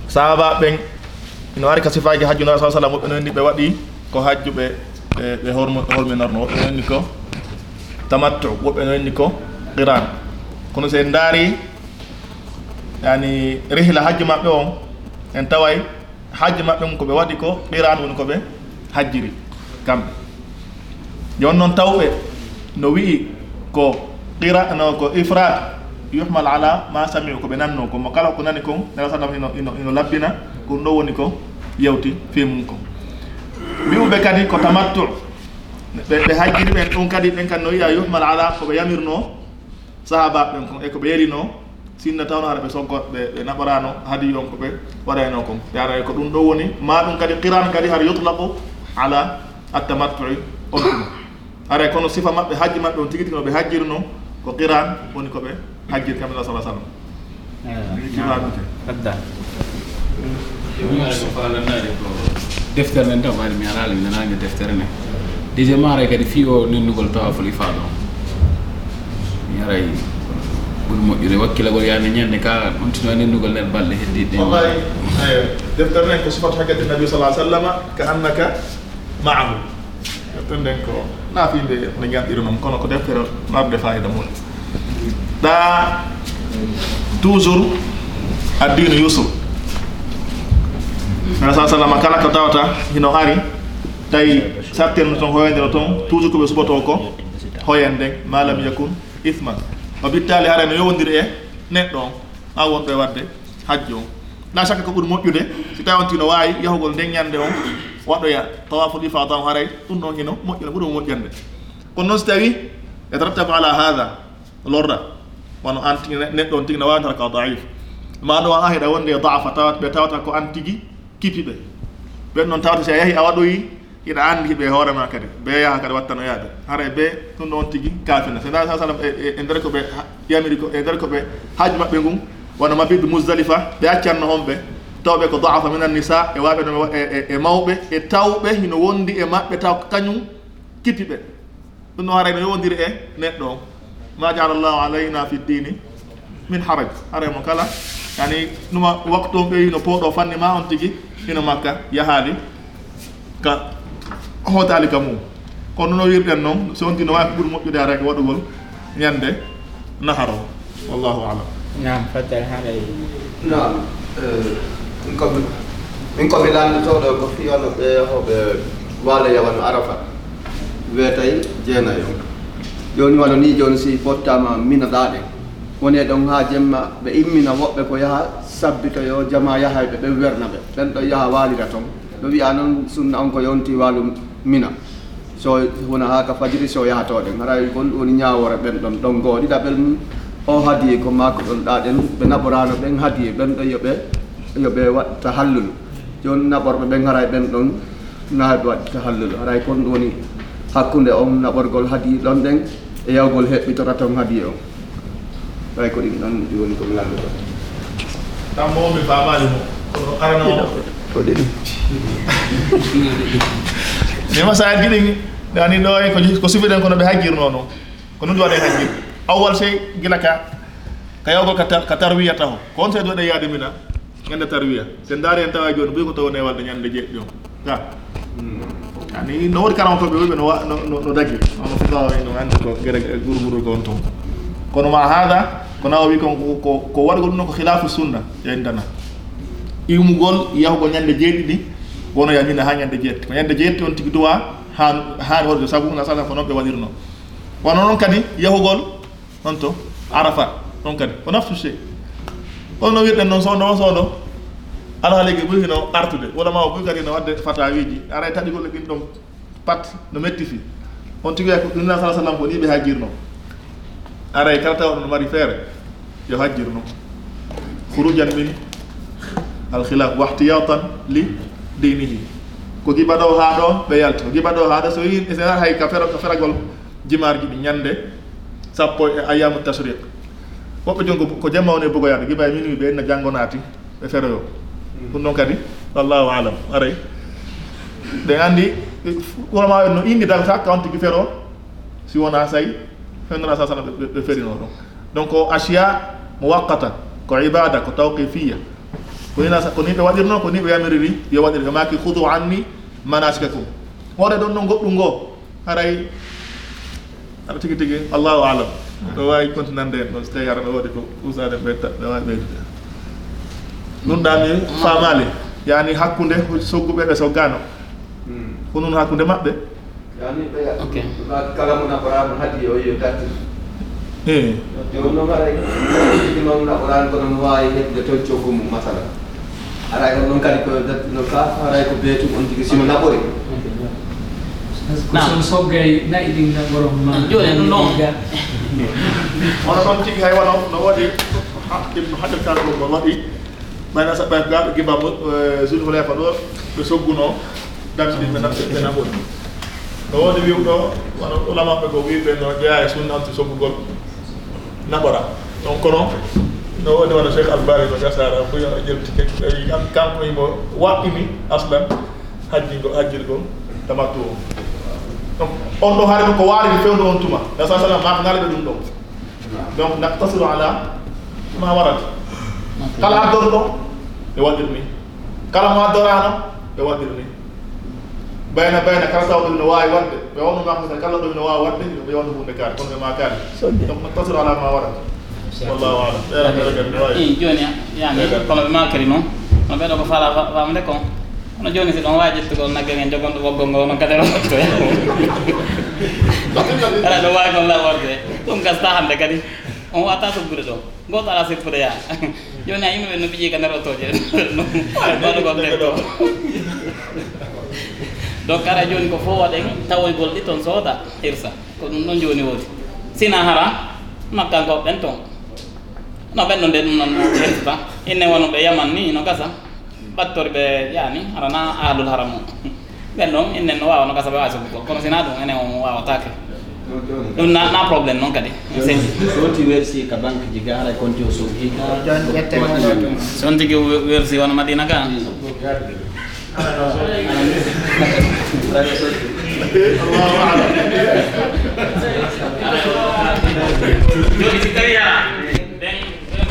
Sahaba ɓen ino ari ka sifaji hajju nabi sa sallam woɓɓe noonni ɓe waɗi ko hajjuɓe ɓe horminorno. Woɓɓe noonni ko tamattu woɓɓe noonni ko qiran kono sen daari yani rihla hajji maɓɓe on en taway hajji maɓɓe mum ko ɓe waɗi ko qiran woni ko ɓe hajjiri kamɓe. Joni noon tawɓe no wi'i ko qira no ko ifrat yuhmal ala ma samiu ko ɓe nanno ko mo kala ko nani kon nela sallam ino ino ino labbina ko ɗum ɗo woni ko yewti fi mum kon. Wi'uɓe kadi ko tamattu ɓe ɓe hajjiri ɓen ɗum kadi ɓen kadi no wiya yuhmal ala koɓe yamirno sahaba ɓen kon e koɓe yerino sinno tawno ara ɓe soggoɓe ɓe ɓe naɓorano haadi yonko ɓe waɗayno kon. Ɓe ko ɗum ɗo woni ma ɗum kadi qiran kadi har yutlaqu ala attamattu'i on tuma aray kono sifa maɓɓe hajji maɓɓe on tigi tigi no ɓe hajjirno ko qiran woni ko ɓe hajjir kamila sa sallam ko faalannaade ko deftere nen taw waɗi mi araala mi nanaani deftere ne deuxiément aray kadi fi o nenndugol tawaful ifaade o. Mi aray ɓuri moƴƴude. Wakkilagol yaani ñande ka continue nenndugol nder balɗe heddiɗe wallay eyo deftere nden ko sifat hakkati nabi sa sallama ka annaka maahu. Deftere nden ko naafinde no ñanɗiri noon kono ko deftere marde fayida mum ɗa toujours addino yusuf nabi sa sallama kala ko tawata hino ari tawi sartirno toon hoyandino toon toujours ko ɓe suɓoto ko hoyen nden ma yakun ithman. o bittali ara no yowndiri e neɗɗo on. Ha wonɓe wadde waɗde hajju on. La chaque ko ɓuuri moƴƴude si tawi on tino wawi yahugol ndeññande on waɗoya tawaful ifada on haray ɗum ɗon hino moƴƴude ɓuuri mo moƴƴande. Kono noon so tawi e tarattabu ala hada lorda wono an tigi neɗɗo on tigi no wawitata ka daif ma ɗo a heɗa wonde e dafa tawat ɓe tawata ko an tigi kipiɓe. Ɓen noon tawata si a yahi a waɗoyi iɗa anndi ɓe hoore ma kadi. Ɓe yaha kadi wattano yaade. Hara ɓe ɗum ɗo on tigi kaafina so ndaa sa sallam e, e, e ndeer ko ɓe yamiri ko e ndeer ko ɓe haaji maɓɓe ngun wono mabbidu musdalifa ɓe accanno on ɓe. Tawɓe ko daafa min annisa e waaɓe no e, e mawɓe e tawɓe hino wondi e maɓɓe taw kañum kiti ɓe. Ɗum ɗon haray no yowndiri e neɗɗo o ma jaala llahu alayna fi dini min haraj. Haray mo kala yani ɗuma waktu on ɓe wino pooɗo fanni ma on tigi hino makka yahaali ka hootaalika mum. Kono no wirɗen noon so wonti no wawi ko ɓuuri moƴƴude arake waɗugol ñande naharo. Wallahu alam. Nam faddal haɗay e- nam eh, komi min komi laamdotoɗo ko fiyano ɓe hoɓe waalo yawano arafa weetay jeenayo. Jooni wano ni jooni si fottama minaɗaɗe woni e ɗon haa jemma ɓe immina woɓɓe ko yaha sabbitoyo jama yahayɓe ɓe werna ɓe. Ɓen ɗo yaha waalira toon ɗo wiya noon sunna on ko yonti waalum mina. So wona haa ka fajiri so yahatoɗen haray kon woni ñawore ɓen ɗon ɗon goo ɗiɗaɓel o hadiye ko makko ɗon ɗaɗen ɓe naɓorano ɓen hadiye ɓen ɗo yoɓe yoɓe watta hallulu. Joni naɓorɓe ɓen haray ɓen ɗon naaɓe watta hallulu. Haray kon woni hakkude on naɓorgol hadiye ɗon ɗen e yawgol heɓɓitora ton hadiye o ɓay ko ɗin ɗon ɗi woni komi lalluto tammo mi famani mo. Kono arana ko ɗiɗi. mais masaaji giɗin ani ɗo e ko sufiɗen kono ɓe haggirno noon ko ɗum ɗo waɗa haggirde awwal sey gila ka ka yawgo ka tarwiya taho ko on seedo waɗa yaade mina? Ñande tarwiya. Sen daari en tawa joni ɓuyi ko tawone newalde ñande jeeɗɗi on. Ga hmm. ani no woni karantoɓe wiɓe no no daggi. Ono fukawa no andi ko gueɗe gurguru ko on toon kono ma haada ko nawa wi kon ko waɗgol ɗum noon ko khilafu sunna en iwmugol yahugo ñande jeeɗiɗi wono yamina ha ñande jeetti ko ñande jeetti on tigi duwa han haani hoɗde sabu na sala ko noon ɓe waɗirno. Wono noon kadi yahugol on to arafa ɗon kadi ko naftu sey. Holno wirɗen noon sowno on sowno alhaaligi ɓuri no artude. Wala o ɓuri kadi no wadde fatawiji aray taɗigol e ɗin ɗon pat no metti fi. On tigi wiya ko ɗumna sa sallam ko ni ɓe hajjirno. Aray kala tawa no mari feere yo hajjirno. Hurujan min alkhilaf wahtiyatan li 2000 ko giɓa ɗo haa ɗo ɓe yalta. Ko giɓa ɗo haa ɗo so wi e sena hay ka fero ka feragol jimarji ɗi ñande sappo e ayamu tashriq woɓɓe joni ko jemma woni e bogoyaade giɓa e minuit ɓe enna janngo naati ɓe feroyo ɗum noon kadi wallahu alam aray ɗen andi ɓurama en no indi dagata kawan tigui fero si wona sayi fenora sa sallam ɓe ferino ɗon donc asia mo wakkata ko ibada ko tawqifiya ko ina ko ni ɓe waɗirno ko ni ɓe yamiriri yo waɗir he maki hudu anni manasikakum waɗa ɗon no goɗɗum ngo haray aɗa tigi tigi allahu alam ɗo wawi continande en ɗon so tawi arana waɗi ko usade ɓeyta ɓe wawi ɓeydude ɗum ɗami famali yani hakkude sogguɓe ɓe soggano ko noon hakkude maɓɓe kala mo naforama haadi o yo gartir e joni noon aray ɗimam naforan kono mi wawi heɓde toon coggu mum masala aray on noon kadi ko dattuno ka aray ko beetum on tigi sima naɓori son soggay nayi ɗin naɓorom ma. Joni ɗum noon. Ono noon tigi hay wono no waɗi ibnu hajar kan ɗum no waɗi mayna saɓɓa gaɓe giba e, zulhulayfa ɗo ɓe sogguno damsi ɗin ɓe ɓe naɓori no woodi wiwɗo wono ulamaɓe ko wiɓe no jeeya e sunnantu soggugol naɓora. Donc kono no woni wona cheikh albari ko gasara ko yo ƴewti tawi kanko imo waɓɓini aslan hajjigo hajjirgol tamattu o. Donc on ɗo haade ko waaridi fewndo on tuma. La sa sallam maako ngaalaɓe ɗum ɗon donc naktasiru ala ma warat. Kala adorɗo e waɗirni kala ma dorano e waɗirni bayna bayna kala taw ɗum ne wawi wadde ɓe wonno mako kala ɗum no wawi wadde ɓe wonno hunde kaari kono ɓe ma kaari donc naktasiru ala ma warat. wallahu alam ɗeɗaɗeɗaɗi joni yani kono ɓe makiri noon no ɓeɗo ko fala famde kon kono joni si ɗon wawi ƴettugol naggal hen jogonɗo woggol ngo no kadi roto ala ɗo wawi kon laworde ɗum gasta hande kadi on wata tuggude ɗo goto ala sippude yaa joni a yimɓeɓe no ɓiƴi ka nder otoje ɗoɗogol defto donc ara joni ko fof waɗen tawoygol ɗi toon sooda hirsa ko ɗum ɗon joni woodi sina hara makkankoɓɓen toon no ɓenno nde ɗum noon helsita inne wono ɓe yaman ni no gasa. Ɓattori ɓe yani arana ahlul o ɓen ɗon innen no wawa no gasa ɓe wawi sogugo kono sina ɗum enen o wawatake ɗum na na probléme noon kadi. Seji soti wersi ka banque ji ga haray compte o sogi son tigui wersi wono madina ka? Allahu alam joni si tawi a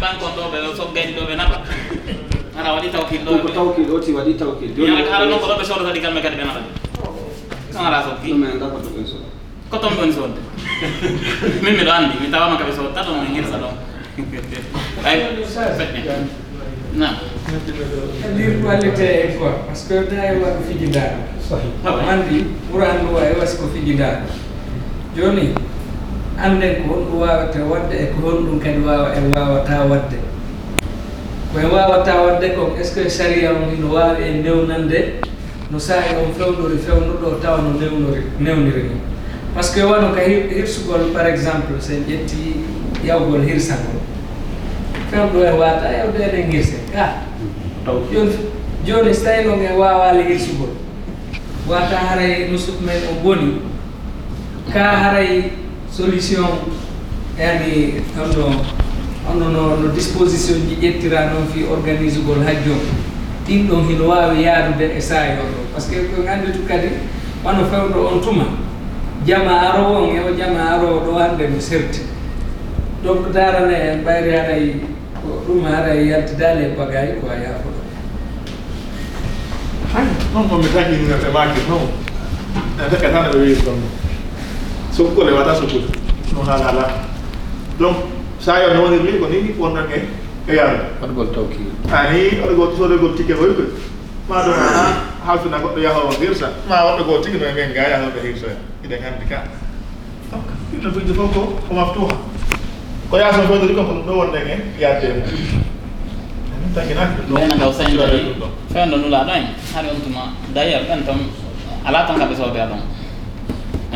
bankon ɗo ɓe soggani ɗo ɓe naɓa ana waɗi tawkil ɗo ko tawkil oti waɗi tawkil. Joni haala noon ko ɗo ɓe sodata ɗi kamɓe kadi ɓe naɓa ɗi on ala soggi ɗumen ga ko to ɓen ko toon ɓen sodde min miɗo anndi mi tawama kaɓe sodta ɗon min hirsa ɗon ay feɗɗe nam lire wallite en quoi par ce que da waɗo waɗ andi mandi ɓuran e wasi ko fijindaɗo joni anden ko honɗum wawata wadde e ko honɗum kadi wawa en wawata waɗde koye wawata wadde kon est ce que saria on ino wawi e newnande? No saahi on fewnori fewnuɗo tawa no newnori newniri ni. Par ce que wano ka hirsugol par exemple sen ƴetti yawgol hirsangol. Fewɗo e wata yawde eɗen hirse. Ka joni joni so tawi noon en wawali hirsugol. Wata haray no sup men o boni. Ka haray solution yani kam no onno no no disposition ji ƴettira noon fi organise gol hajjo ɗin ɗon hino wawi yaarude e saayo ɗo par ce que ko anndi kadi wano fewɗo on tuma. Jama arowo on e o jama arowo ɗo hande mi serti. Donc darana en ɓayri haray ko ɗum haray yaltidaali e bagay ko a yaafoɗo hay noon ko mi taginirate maake noon. Dakatana ɓe weyi ɗon sokko le wata sukut no haala ala donc sa yo noonirli ko ni wonnange e yaaro oɗo gol tawki? Ani oɗo goo soɗo gol tike koy koy ma ɗum ana haaltuna goɗɗo yahowo hirsa ma woɓɓe goo tigi no e men ga yahoɓe hirsa iɗen anndi ka donc ɗiɗo fijde fof ko ko maftuha ko yaason foydori kon ko ɗum ɗo wonnen e yaade ɓena gaw sañdori fewndo nulaɗo en haɗe on tuma d' ailleurs ɓen tan ala tan kaɓe soobe a ɗon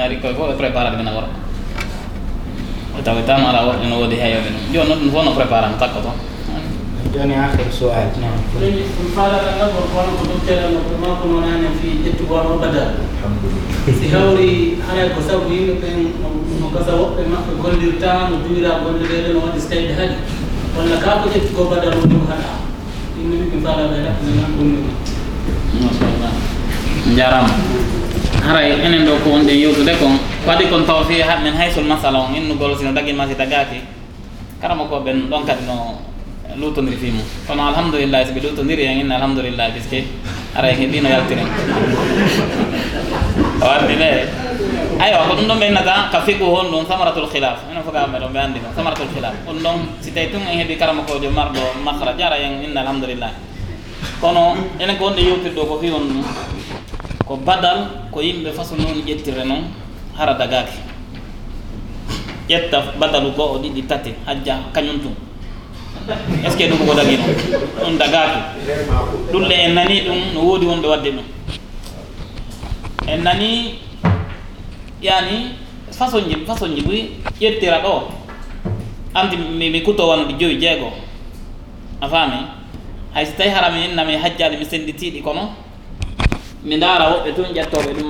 ari koye fof ɓe préparade mena wora o taw tan ala worɓe no woodi heeyoɓe ɗum joni noon ɗum fof no préparama takko toon joni akhir sual nam ɗum falata gabor kono ko docteurano ko ma ko noonani fi ƴettugono badal si hawri haray ko sabu yimɓe ɓen no gasa woɓɓe maɓɓe gollirta no duwira gollireɗe no waɗi so tawi haaɗi walla ka ko ƴettugo badal woni ko haɗa. Yimɓeɓe ɓe falaɓe ɗaɓɓe nan ɗum ɗum masallah jarama haray enen ɗo ko wonɗen yewtude kon. Waɗi kon taw fi min haysol masala on innugol sino daggima si tagaki karama ko ɓen ɗon kadi no lutodiri fi mum kono alhamdulillah soɓe lutodiri en inna alhamdulillah puisque haray heɗino yaltiren. Warɗine aywa ko ɗum ɗon ɓe nata ka figu hon ɗum samaratul khilaf. Enen fof kaɓe ɗon ɓe anndi ɗum samaratul khilaf. Ɗum ɗon si tawi tun en heeɓi karama kojo marɗo mahra jara en inna alhamdulillah kono enen ko wonɗe yewtirɗo ko fi on ɗum ko badal ko yimɓe façon noon ƴettire noon hara dagaki. Ƴetta badalu goo ɗiɗi tati hajja kañum tum est ce que ɗum ko dagi noon ɗum dagaki. Ɗulle en nani ɗum no woodi wonɓe wadde ɗum. En nani yani façon ji façon ji ɓuy ƴettira ɗo. Anti mi kutowanɗi joyi jeegoo a faami hay so tawi hara mi innami hajjaɗi mi senditiɗi kono mi ndaara woɓɓe tun ƴettoɓe ɗum